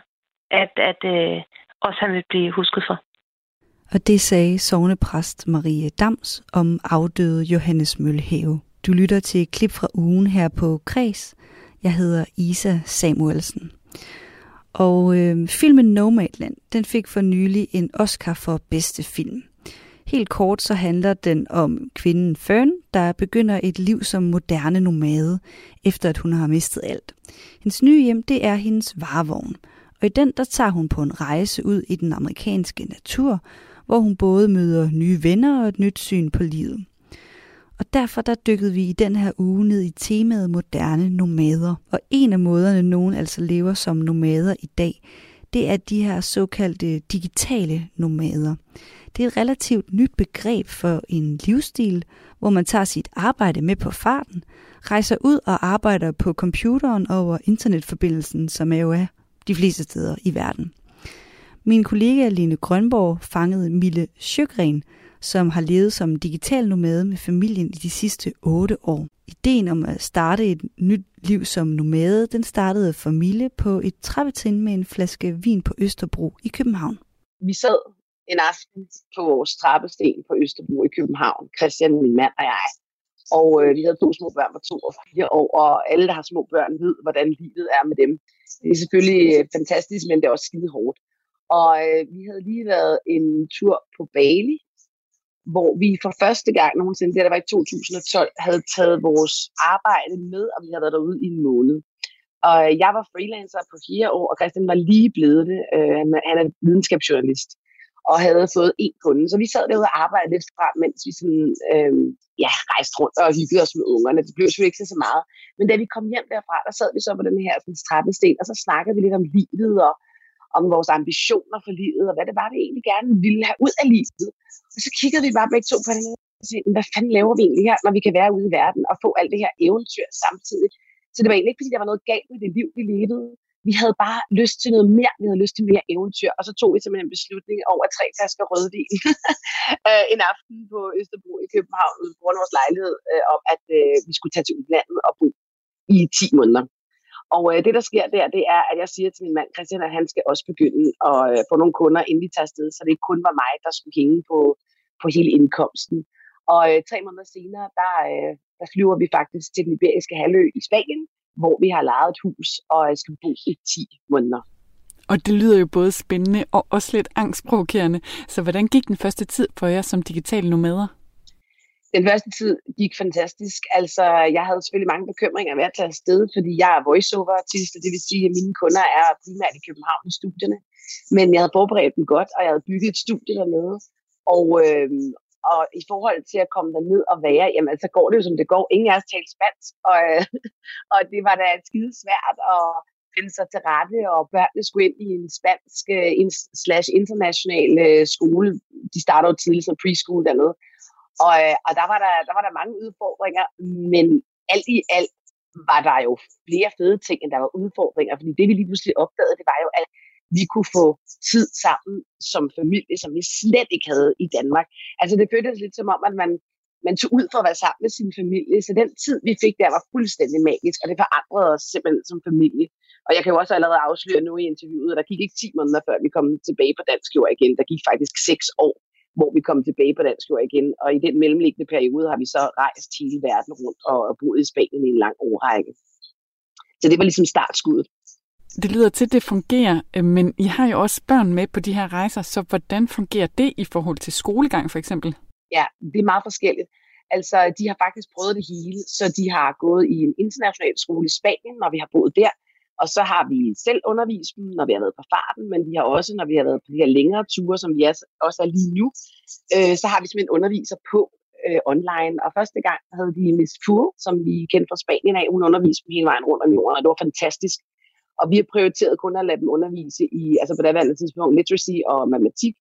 at, at øh, også han vil blive husket for. Og det sagde sovnepræst Marie Dams om afdøde Johannes Mølhave. Du lytter til et klip fra ugen her på Kreds. Jeg hedder Isa Samuelsen. Og øh, filmen Nomadland, den fik for nylig en Oscar for bedste film. Helt kort så handler den om kvinden Fern, der begynder et liv som moderne nomade, efter at hun har mistet alt. Hendes nye hjem, det er hendes varevogn. Og i den, der tager hun på en rejse ud i den amerikanske natur, hvor hun både møder nye venner og et nyt syn på livet. Og derfor der dykkede vi i den her uge ned i temaet moderne nomader. Og en af måderne, nogen altså lever som nomader i dag, det er de her såkaldte digitale nomader. Det er et relativt nyt begreb for en livsstil, hvor man tager sit arbejde med på farten, rejser ud og arbejder på computeren over internetforbindelsen, som er jo er de fleste steder i verden. Min kollega Line Grønborg fangede Mille Sjøgren, som har levet som digital nomade med familien i de sidste otte år. Ideen om at starte et nyt liv som nomade, den startede for Mille på et trappetrin med en flaske vin på Østerbro i København. Vi sad en aften på vores trappesten på Østerbro i København, Christian, min mand og jeg. Og øh, vi havde to små børn på to og fire år, og alle, der har små børn, ved, hvordan livet er med dem. Det er selvfølgelig øh, fantastisk, men det er også skide hårdt. Og øh, vi havde lige været en tur på Bali, hvor vi for første gang nogensinde, det der var i 2012, havde taget vores arbejde med, og vi havde været derude i en måned. Og øh, jeg var freelancer på fire år, og Christian var lige blevet det. Øh, han er videnskabsjournalist og havde fået en kunde. Så vi sad derude og arbejdede lidt frem, mens vi sådan, øh, ja, rejste rundt og hyggede os med ungerne. Det blev selvfølgelig ikke så meget. Men da vi kom hjem derfra, der sad vi så på den her sådan, trappesten, og så snakkede vi lidt om livet og om vores ambitioner for livet, og hvad det var, vi egentlig gerne ville have ud af livet. Og så kiggede vi bare begge to på den og sagde, hvad fanden laver vi egentlig her, når vi kan være ude i verden og få alt det her eventyr samtidig. Så det var egentlig ikke, fordi der var noget galt med det liv, vi levede. Vi havde bare lyst til noget mere. Vi havde lyst til mere eventyr. Og så tog vi simpelthen en beslutning over tre flasker rødvin øh, en aften på Østerbro i København, på grund af vores lejlighed, øh, om at øh, vi skulle tage til udlandet og bo i 10 måneder. Og øh, det, der sker der, det er, at jeg siger til min mand Christian, at han skal også begynde at øh, få nogle kunder, inden vi tager afsted, så det ikke kun var mig, der skulle hænge på, på hele indkomsten. Og øh, tre måneder senere, der, øh, der flyver vi faktisk til den iberiske halvø i Spanien, hvor vi har lejet et hus og øh, skal bo i 10 måneder. Og det lyder jo både spændende og også lidt angstprovokerende. Så hvordan gik den første tid for jer som digitale nomader? Den første tid gik fantastisk. Altså, jeg havde selvfølgelig mange bekymringer ved at tage afsted, fordi jeg er voiceover-artist, og det vil sige, at mine kunder er primært i København i studierne. Men jeg havde forberedt dem godt, og jeg havde bygget et studie dernede. Og, øh, og i forhold til at komme derned og være, jamen altså, så går det jo som det går. Ingen af os talte spansk, og, øh, og det var da skide svært at finde sig til rette, og børnene skulle ind i en spansk uh, slash international øh, skole. De starter jo tidligt som preschool dernede. Og, øh, og der, var der, der var der mange udfordringer, men alt i alt var der jo flere fede ting, end der var udfordringer. Fordi det, vi lige pludselig opdagede, det var jo, at vi kunne få tid sammen som familie, som vi slet ikke havde i Danmark. Altså det føltes lidt som om, at man, man tog ud for at være sammen med sin familie. Så den tid, vi fik der, var fuldstændig magisk, og det forandrede os simpelthen som familie. Og jeg kan jo også allerede afsløre nu i interviewet, at der gik ikke 10 måneder, før vi kom tilbage på dansk jord igen. Der gik faktisk 6 år, hvor vi kom tilbage på dansk jord igen. Og i den mellemliggende periode har vi så rejst hele verden rundt og boet i Spanien i en lang årrække. Så det var ligesom startskuddet. Det lyder til, at det fungerer, øh, men I har jo også børn med på de her rejser, så hvordan fungerer det i forhold til skolegang for eksempel? Ja, det er meget forskelligt. Altså, de har faktisk prøvet det hele, så de har gået i en international skole i Spanien, når vi har boet der. Og så har vi selv undervist dem, når vi har været på farten, men vi har også, når vi har været på de her længere ture, som vi også er lige nu, øh, så har vi simpelthen underviser på øh, online. Og første gang havde de Miss Poole, som vi kendte fra Spanien af. Hun underviste dem hele vejen rundt om jorden, og det var fantastisk. Og vi har prioriteret kun at lade dem undervise i, altså på det andet tidspunkt, literacy og matematik,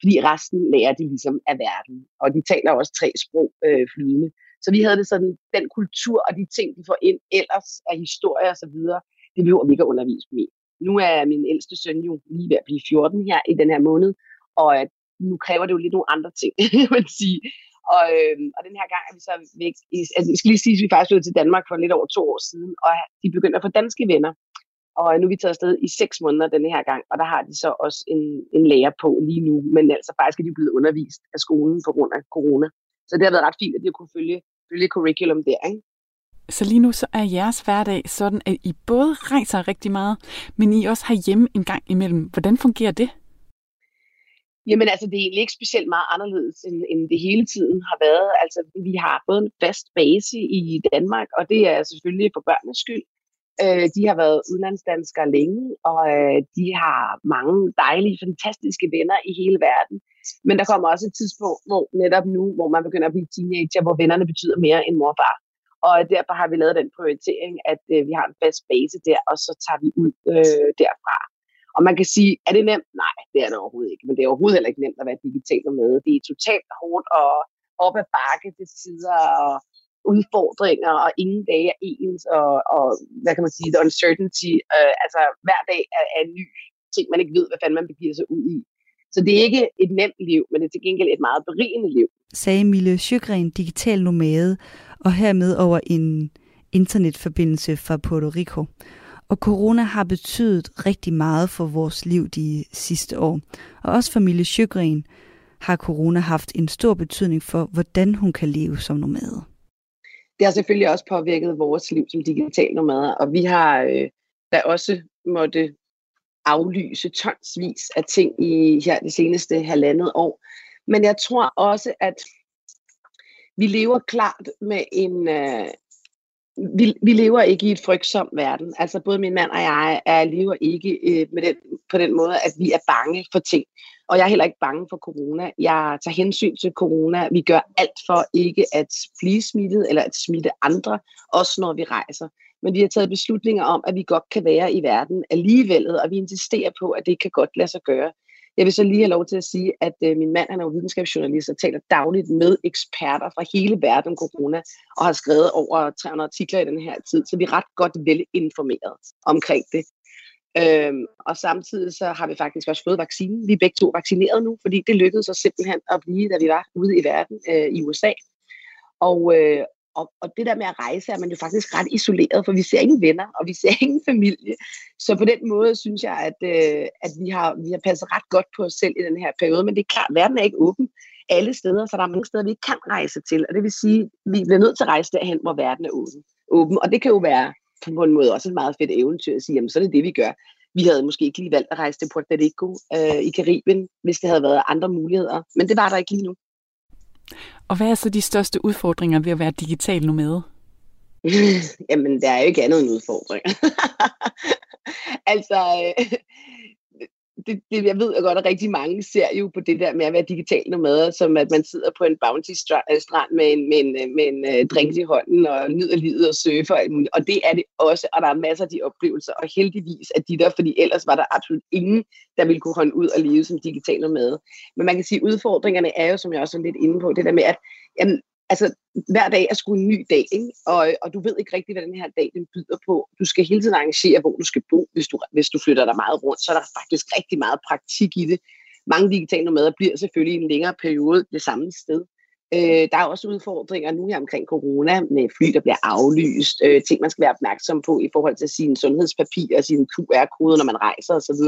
fordi resten lærer de ligesom af verden. Og de taler også tre sprog øh, flydende. Så vi havde det sådan, den kultur og de ting, de får ind ellers af historie og så videre, det behøver vi ikke at undervise dem i. Nu er min ældste søn jo lige ved at blive 14 her i den her måned, og øh, nu kræver det jo lidt nogle andre ting, vil sige. Og, øh, og den her gang er vi så væk. I, altså, jeg skal lige sige, at vi faktisk flyttede til Danmark for lidt over to år siden, og de begynder at få danske venner. Og øh, nu er vi taget afsted i seks måneder denne her gang, og der har de så også en, en lærer på lige nu. Men altså faktisk er de blevet undervist af skolen på grund af corona. Så det har været ret fint, at de har kunne følge, følge curriculum der. Ikke? Så lige nu så er jeres hverdag sådan, at I både rejser rigtig meget, men I også har hjemme en gang imellem. Hvordan fungerer det? Jamen altså, det er egentlig ikke specielt meget anderledes, end, end det hele tiden har været. Altså, vi har både en fast base i Danmark, og det er selvfølgelig for børnenes skyld. Øh, de har været udlandsdanskere længe, og øh, de har mange dejlige, fantastiske venner i hele verden. Men der kommer også et tidspunkt, hvor netop nu, hvor man begynder at blive teenager, hvor vennerne betyder mere end mor og far. Og derfor har vi lavet den prioritering, at øh, vi har en fast base der, og så tager vi ud øh, derfra. Og man kan sige, er det nemt? Nej, det er det overhovedet ikke. Men det er overhovedet heller ikke nemt at være digital med. Det er totalt hårdt og op ad bakke til tider og udfordringer, og ingen dage er ens, og, og hvad kan man sige, the uncertainty, øh, altså hver dag er, er en ny ting, man ikke ved, hvad fanden man begiver sig ud i. Så det er ikke et nemt liv, men det er til gengæld et meget berigende liv. Sagde Mille Sjøgren, digital nomade, og hermed over en internetforbindelse fra Puerto Rico. Og corona har betydet rigtig meget for vores liv de sidste år. Og også for Mille Sjøgren har corona haft en stor betydning for, hvordan hun kan leve som nomade. Det har selvfølgelig også påvirket vores liv som digital nomader, og vi har øh, da også måtte aflyse tonsvis af ting i her det seneste halvandet år. Men jeg tror også, at vi lever klart med en, øh, vi, vi lever ikke i et frygtsom verden. Altså både min mand og jeg er, lever ikke øh, med den, på den måde, at vi er bange for ting. Og jeg er heller ikke bange for corona. Jeg tager hensyn til corona. Vi gør alt for ikke at blive smittet eller at smitte andre, også når vi rejser. Men vi har taget beslutninger om, at vi godt kan være i verden alligevel, og vi insisterer på, at det kan godt lade sig gøre. Jeg vil så lige have lov til at sige, at øh, min mand han er jo videnskabsjournalist og taler dagligt med eksperter fra hele verden om corona, og har skrevet over 300 artikler i den her tid, så vi er ret godt velinformeret omkring det. Øhm, og samtidig så har vi faktisk også fået vaccinen. Vi er begge to vaccineret nu, fordi det lykkedes os simpelthen at blive, da vi var ude i verden øh, i USA. Og, øh, og, og det der med at rejse, er man jo faktisk ret isoleret, for vi ser ingen venner, og vi ser ingen familie. Så på den måde synes jeg, at, øh, at vi, har, vi har passet ret godt på os selv i den her periode. Men det er klart, at verden er ikke åben alle steder, så der er mange steder, vi ikke kan rejse til. Og det vil sige, at vi bliver nødt til at rejse derhen, hvor verden er åben. åben. Og det kan jo være på en måde også et meget fedt eventyr at sige, jamen så er det det, vi gør. Vi havde måske ikke lige valgt at rejse til Puerto Rico øh, i Karibien, hvis det havde været andre muligheder. Men det var der ikke lige nu. Og hvad er så de største udfordringer ved at være digital nomade? Jamen, der er jo ikke andet end udfordringer. altså, øh, det, det, jeg ved godt, at rigtig mange ser jo på det der med at være digital nomader, som at man sidder på en bounty-strand øh, med en, med en, øh, med en uh, drink i hånden og nyder livet og surfer. Og det er det også, og der er masser af de oplevelser, og heldigvis er de der, fordi ellers var der absolut ingen, der ville kunne holde ud og leve som digital nomade. Men man kan sige, at udfordringerne er jo, som jeg også er lidt inde på, det der med, at jamen, altså, hver dag er sgu en ny dag, ikke? Og, og du ved ikke rigtigt, hvad den her dag den byder på. Du skal hele tiden arrangere, hvor du skal bo, hvis du, hvis du flytter dig meget rundt. Så er der faktisk rigtig meget praktik i det. Mange digitale nomader bliver selvfølgelig i en længere periode det samme sted. Øh, der er også udfordringer nu her omkring corona med fly, der bliver aflyst, øh, ting man skal være opmærksom på i forhold til sine sundhedspapirer, sine QR-koder, når man rejser osv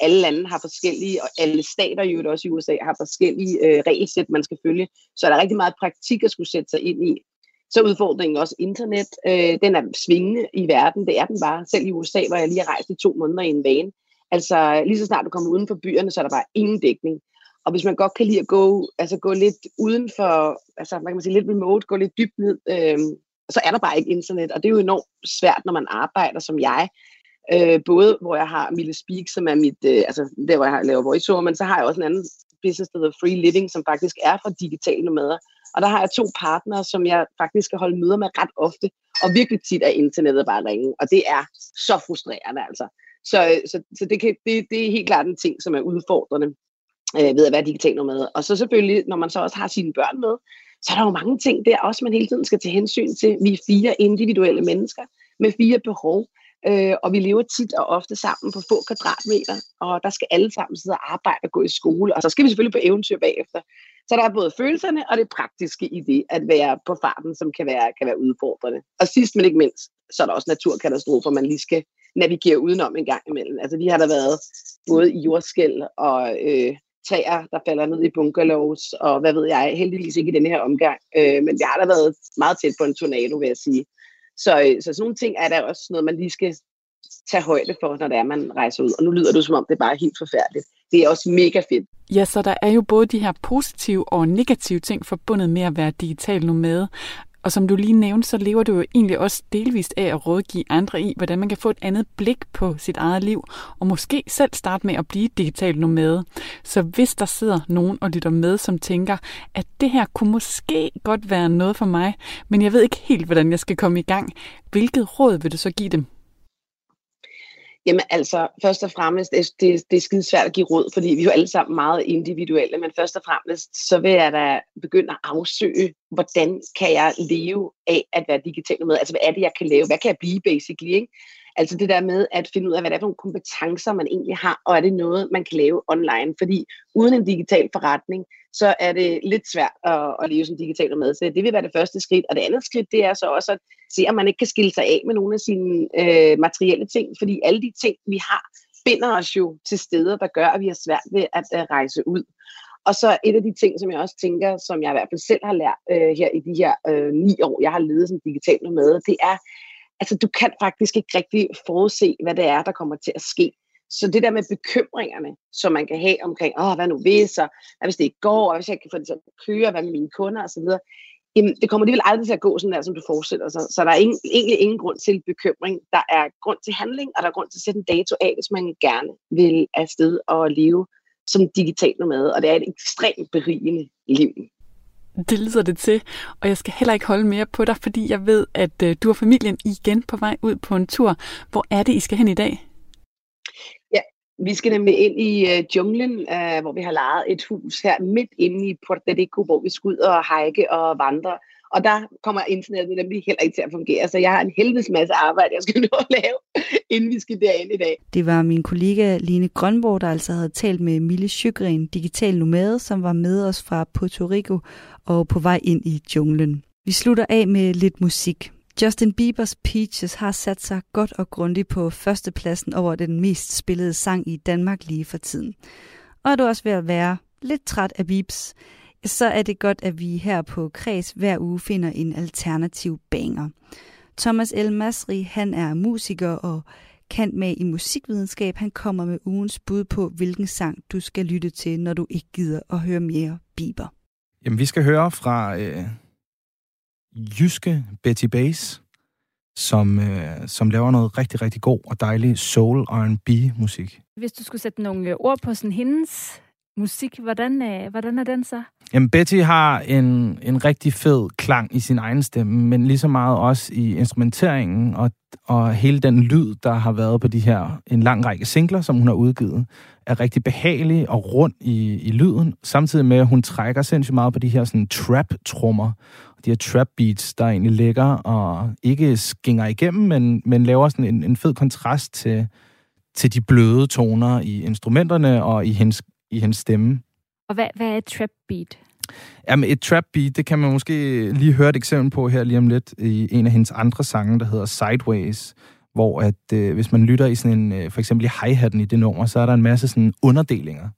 alle lande har forskellige, og alle stater jo også i USA har forskellige øh, regelsæt, man skal følge. Så er der rigtig meget praktik at skulle sætte sig ind i. så er udfordringen også internet. Øh, den er svingende i verden, det er den bare. Selv i USA, hvor jeg lige har rejst i to måneder i en vane. Altså lige så snart du kommer uden for byerne, så er der bare ingen dækning. Og hvis man godt kan lide at gå, altså gå lidt uden for, altså man kan man sige lidt remote, gå lidt dybt ned, øh, så er der bare ikke internet. Og det er jo enormt svært, når man arbejder som jeg. Øh, både hvor jeg har Mille Speak, som er mit, øh, altså der hvor jeg laver voiceover, men så har jeg også en anden business, der hedder Free Living, som faktisk er for digitale nomader. Og der har jeg to partnere, som jeg faktisk skal holde møder med ret ofte, og virkelig tit er internettet bare ringe. Og det er så frustrerende altså. Så, øh, så, så det, kan, det, det er helt klart en ting, som er udfordrende øh, ved at være digital nomad. Og så selvfølgelig, når man så også har sine børn med, så er der jo mange ting der også, man hele tiden skal tage hensyn til. Vi er fire individuelle mennesker med fire behov, øh, og vi lever tit og ofte sammen på få kvadratmeter, og der skal alle sammen sidde og arbejde og gå i skole, og så skal vi selvfølgelig på eventyr bagefter. Så der er både følelserne og det praktiske i det, at være på farten, som kan være, kan være udfordrende. Og sidst men ikke mindst, så er der også naturkatastrofer, man lige skal navigere udenom en gang imellem. Altså vi har der været både i jordskæld og øh, træer, der falder ned i bungalows, og hvad ved jeg, heldigvis ikke i den her omgang. Øh, men jeg har da været meget tæt på en tornado, vil jeg sige. Så, øh, så sådan nogle ting er der også noget, man lige skal tage højde for, når det er, man rejser ud. Og nu lyder det som om, det er bare helt forfærdeligt. Det er også mega fedt. Ja, så der er jo både de her positive og negative ting forbundet med at være digital nomade. Og som du lige nævnte, så lever du jo egentlig også delvist af at rådgive andre i, hvordan man kan få et andet blik på sit eget liv, og måske selv starte med at blive digital nomade. Så hvis der sidder nogen og lytter med, som tænker, at det her kunne måske godt være noget for mig, men jeg ved ikke helt, hvordan jeg skal komme i gang, hvilket råd vil du så give dem? Jamen altså, først og fremmest, det, det, det er skide svært at give råd, fordi vi er jo alle sammen meget individuelle, men først og fremmest, så vil jeg da begynde at afsøge, hvordan kan jeg leve af at være digital med? Altså, hvad er det, jeg kan lave? Hvad kan jeg blive, basically? Ikke? Altså det der med at finde ud af, hvad det er for nogle kompetencer, man egentlig har, og er det noget, man kan lave online? Fordi uden en digital forretning, så er det lidt svært at, at leve som digital med. Så det vil være det første skridt. Og det andet skridt, det er så også at se, om man ikke kan skille sig af med nogle af sine øh, materielle ting. Fordi alle de ting, vi har, binder os jo til steder, der gør, at vi har svært ved at øh, rejse ud. Og så et af de ting, som jeg også tænker, som jeg i hvert fald selv har lært øh, her i de her øh, ni år, jeg har levet som digital med, det er, altså du kan faktisk ikke rigtig forudse, hvad det er, der kommer til at ske. Så det der med bekymringerne, som man kan have omkring, åh, hvad nu hvis, og hvad hvis det ikke går, og hvis jeg kan få det til at køre, hvad med mine kunder osv., jamen, det kommer alligevel aldrig til at gå sådan der, som du forestiller sig. Så der er ingen, egentlig ingen grund til bekymring. Der er grund til handling, og der er grund til at sætte en dato af, hvis man gerne vil afsted og leve som digital nomade. Og det er et ekstremt berigende liv. Det lyder det til, og jeg skal heller ikke holde mere på dig, fordi jeg ved, at øh, du og familien igen på vej ud på en tur. Hvor er det, I skal hen i dag? Ja, vi skal nemlig ind i uh, junglen, uh, hvor vi har lejet et hus her midt inde i Puerto Rico, hvor vi skal ud og hike og vandre. Og der kommer internettet nemlig heller ikke til at fungere, så jeg har en helvedes masse arbejde, jeg skal nå at lave, inden vi skal derind i dag. Det var min kollega Line Grønborg, der altså havde talt med Mille Sjøgren, digital nomade, som var med os fra Puerto Rico og på vej ind i junglen. Vi slutter af med lidt musik. Justin Biebers Peaches har sat sig godt og grundigt på førstepladsen over den mest spillede sang i Danmark lige for tiden. Og er du også ved at være lidt træt af Biebs, så er det godt, at vi her på Kreds hver uge finder en alternativ banger. Thomas El Masri, han er musiker og kan med i musikvidenskab. Han kommer med ugens bud på, hvilken sang du skal lytte til, når du ikke gider at høre mere Bieber. Jamen, vi skal høre fra øh, jyske Betty Bass, som, øh, som laver noget rigtig, rigtig god og dejlig soul R&B musik. Hvis du skulle sætte nogle øh, ord på sådan hendes musik, hvordan, øh, hvordan er den så? Jamen, Betty har en, en rigtig fed klang i sin egen stemme, men lige så meget også i instrumenteringen og, og hele den lyd, der har været på de her, en lang række singler, som hun har udgivet, er rigtig behagelig og rund i, i lyden, samtidig med, at hun trækker sindssygt meget på de her sådan trap-trummer, de her trap beats, der egentlig ligger og ikke skinger igennem, men, men laver sådan en, en fed kontrast til, til de bløde toner i instrumenterne og i hendes, i hendes stemme. Og hvad, hvad er et trap beat? Jamen, et trap beat, det kan man måske lige høre et eksempel på her lige om lidt i en af hendes andre sange, der hedder Sideways, hvor at øh, hvis man lytter i sådan en, øh, for eksempel i hi-hatten i det nummer, så er der en masse sådan underdelinger,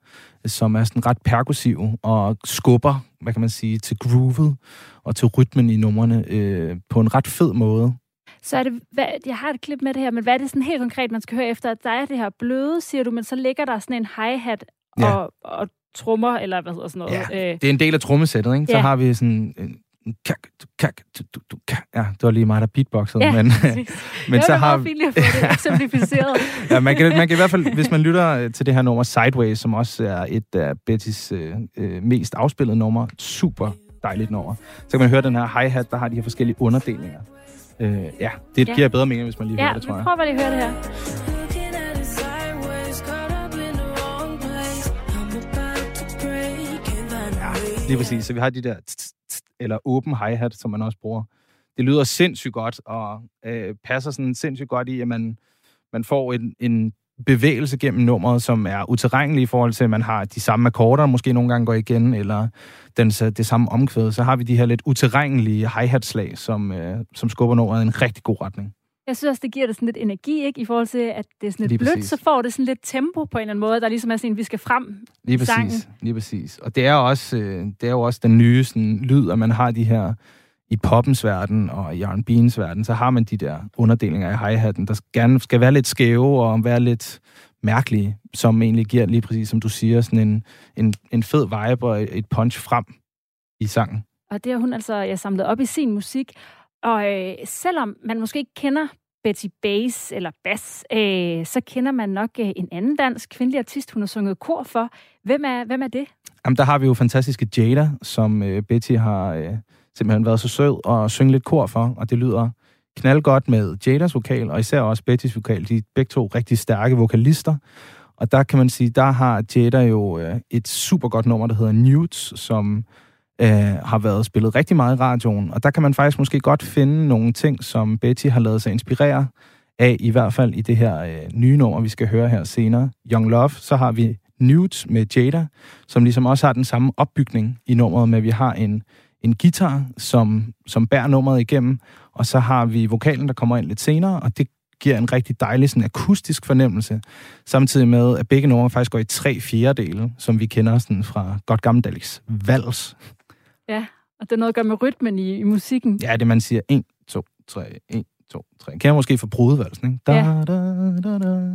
som er sådan ret perkussive og skubber, hvad kan man sige, til groovet og til rytmen i numrene øh, på en ret fed måde. Så er det, hvad, jeg har et klip med det her, men hvad er det sådan helt konkret, man skal høre efter? At der er det her bløde, siger du, men så ligger der sådan en hi-hat ja. og trommer, eller hvad hedder sådan noget? Ja, øh. det er en del af trommesættet, ikke? Så ja. har vi sådan en kak, kak, du, du, du, kak. Ja, det var lige mig, der beatboxede. Ja, men, men så har vi... Det var eksemplificeret. ja, man kan, man kan i hvert fald, hvis man lytter øh, til det her nummer Sideways, som også er et af Bettys øh, øh, mest afspillede nummer, super dejligt nummer, så kan man høre den her hi-hat, der har de her forskellige underdelinger. Øh, ja, det ja. giver bedre mening, hvis man lige ja, hører det, tror jeg. Ja, vi prøver lige at høre det her. Lige præcis. Så vi har de der eller åben hi-hat, som man også bruger. Det lyder sindssygt godt, og øh, passer sådan sindssygt godt i, at man, man får en, en bevægelse gennem nummeret, som er uterrenelig i forhold til, at man har de samme akkorder, måske nogle gange går igen, eller den, øh, det samme omkvæd. Så har vi de her lidt uterrenlige hi-hat-slag, som, øh, som skubber nummeret i en rigtig god retning. Jeg synes også, det giver det sådan lidt energi, ikke? I forhold til, at det er sådan lidt blødt, så får det sådan lidt tempo på en eller anden måde, der ligesom er sådan, vi skal frem Lige præcis, sangen. lige præcis. Og det er, også, øh, det er jo også den nye sådan, lyd, at man har de her i poppens verden og i R&B'ens verden, så har man de der underdelinger i hi-hatten, der gerne skal være lidt skæve og være lidt mærkelige, som egentlig giver lige præcis, som du siger, sådan en, en, en fed vibe og et punch frem i sangen. Og det har hun altså jeg samlet op i sin musik, og øh, selvom man måske ikke kender Betty Bass eller Bass, øh, så kender man nok øh, en anden dansk kvindelig artist, hun har sunget kor for. Hvem er, hvem er det? Jamen, der har vi jo fantastiske Jada, som øh, Betty har øh, simpelthen været så sød og synge lidt kor for, og det lyder knaldgodt med Jadas vokal, og især også Bettys vokal. De er begge to rigtig stærke vokalister, og der kan man sige, der har Jada jo øh, et super godt nummer, der hedder Nudes, som øh, har været spillet rigtig meget i radioen, og der kan man faktisk måske godt finde nogle ting, som Betty har lavet sig inspirere af, i hvert fald i det her øh, nye nummer, vi skal høre her senere, Young Love. Så har vi Nudes med Jada, som ligesom også har den samme opbygning i nummeret, med at vi har en, en guitar, som, som bærer nummeret igennem, og så har vi vokalen, der kommer ind lidt senere, og det giver en rigtig dejlig sådan, akustisk fornemmelse, samtidig med, at begge numre faktisk går i tre fjerdedele, som vi kender sådan, fra godt gammeldags vals. Ja, og det er noget at gøre med rytmen i, i musikken. Ja, det man siger 1, 2, 3, 1, 2, 3. Kan jeg måske få brudevalsen, ikke? Da, Ja. da, da, da.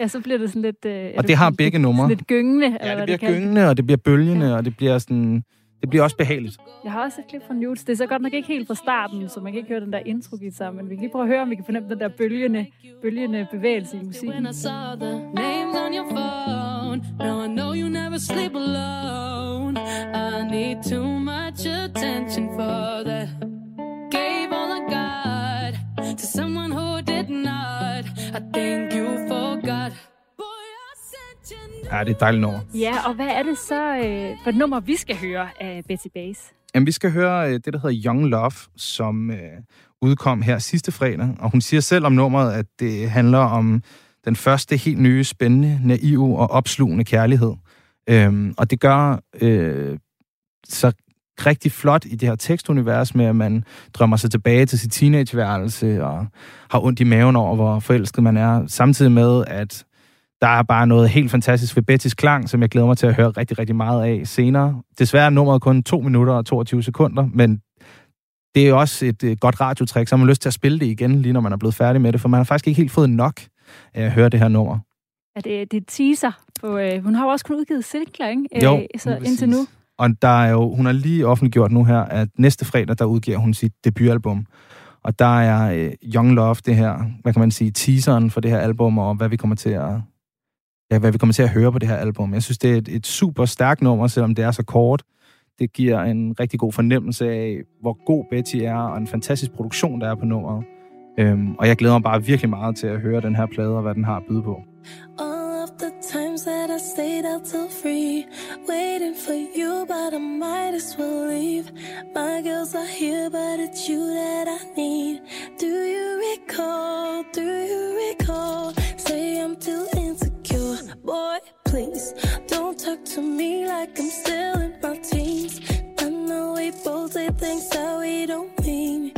Ja, så bliver det sådan lidt... Øh, Og det har begge numre. Sådan lidt gyngende, eller Ja, hvad det bliver det gyngende, og det bliver bølgende, ja. og det bliver sådan... Det bliver også behageligt. Jeg har også et klip fra Nudes. Det er så godt nok ikke helt fra starten, så man kan ikke høre den der intro guitar, men vi kan lige prøve at høre, om vi kan fornemme den der bølgende, bølgende bevægelse i musikken. When I saw the names on your phone, now I know you never sleep alone. I need too much attention for that. Gave all I got to someone who did not. I think you forgot. Ja, det er et dejligt nummer. Ja, og hvad er det så øh, for et nummer, vi skal høre af Betty Bass? Jamen, vi skal høre øh, det, der hedder Young Love, som øh, udkom her sidste fredag. Og hun siger selv om nummeret, at det handler om den første helt nye, spændende, naive og opslugende kærlighed. Øhm, og det gør øh, så rigtig flot i det her tekstunivers med, at man drømmer sig tilbage til sit teenageværelse og har ondt i maven over, hvor forelsket man er. Samtidig med, at der er bare noget helt fantastisk ved Bettys klang, som jeg glæder mig til at høre rigtig, rigtig meget af senere. Desværre er nummeret kun 2 minutter og 22 sekunder, men det er også et øh, godt radiotræk, så har man lyst til at spille det igen, lige når man er blevet færdig med det, for man har faktisk ikke helt fået nok af at høre det her nummer. Er det, det er et teaser? På, øh, hun har jo også kun udgivet singler, ikke? Øh, Jo, så lige indtil nu. Og der er jo, hun har lige offentliggjort nu her, at næste fredag, der udgiver hun sit debutalbum. Og der er øh, Young Love, det her, hvad kan man sige, teaseren for det her album, og hvad vi kommer til at, ja, hvad vi kommer til at høre på det her album. Jeg synes, det er et, et super stærkt nummer, selvom det er så kort. Det giver en rigtig god fornemmelse af, hvor god Betty er, og en fantastisk produktion, der er på nummeret. Øhm, og jeg glæder mig bare virkelig meget til at høre den her plade, og hvad den har at byde på. Oh. Stayed out free, waiting for you, but I might as well leave. My girls are here, but it's you that I need. Do you recall? Do you recall? Say I'm too insecure, boy. Please don't talk to me like I'm still in my teens. I know we both say things that we don't mean.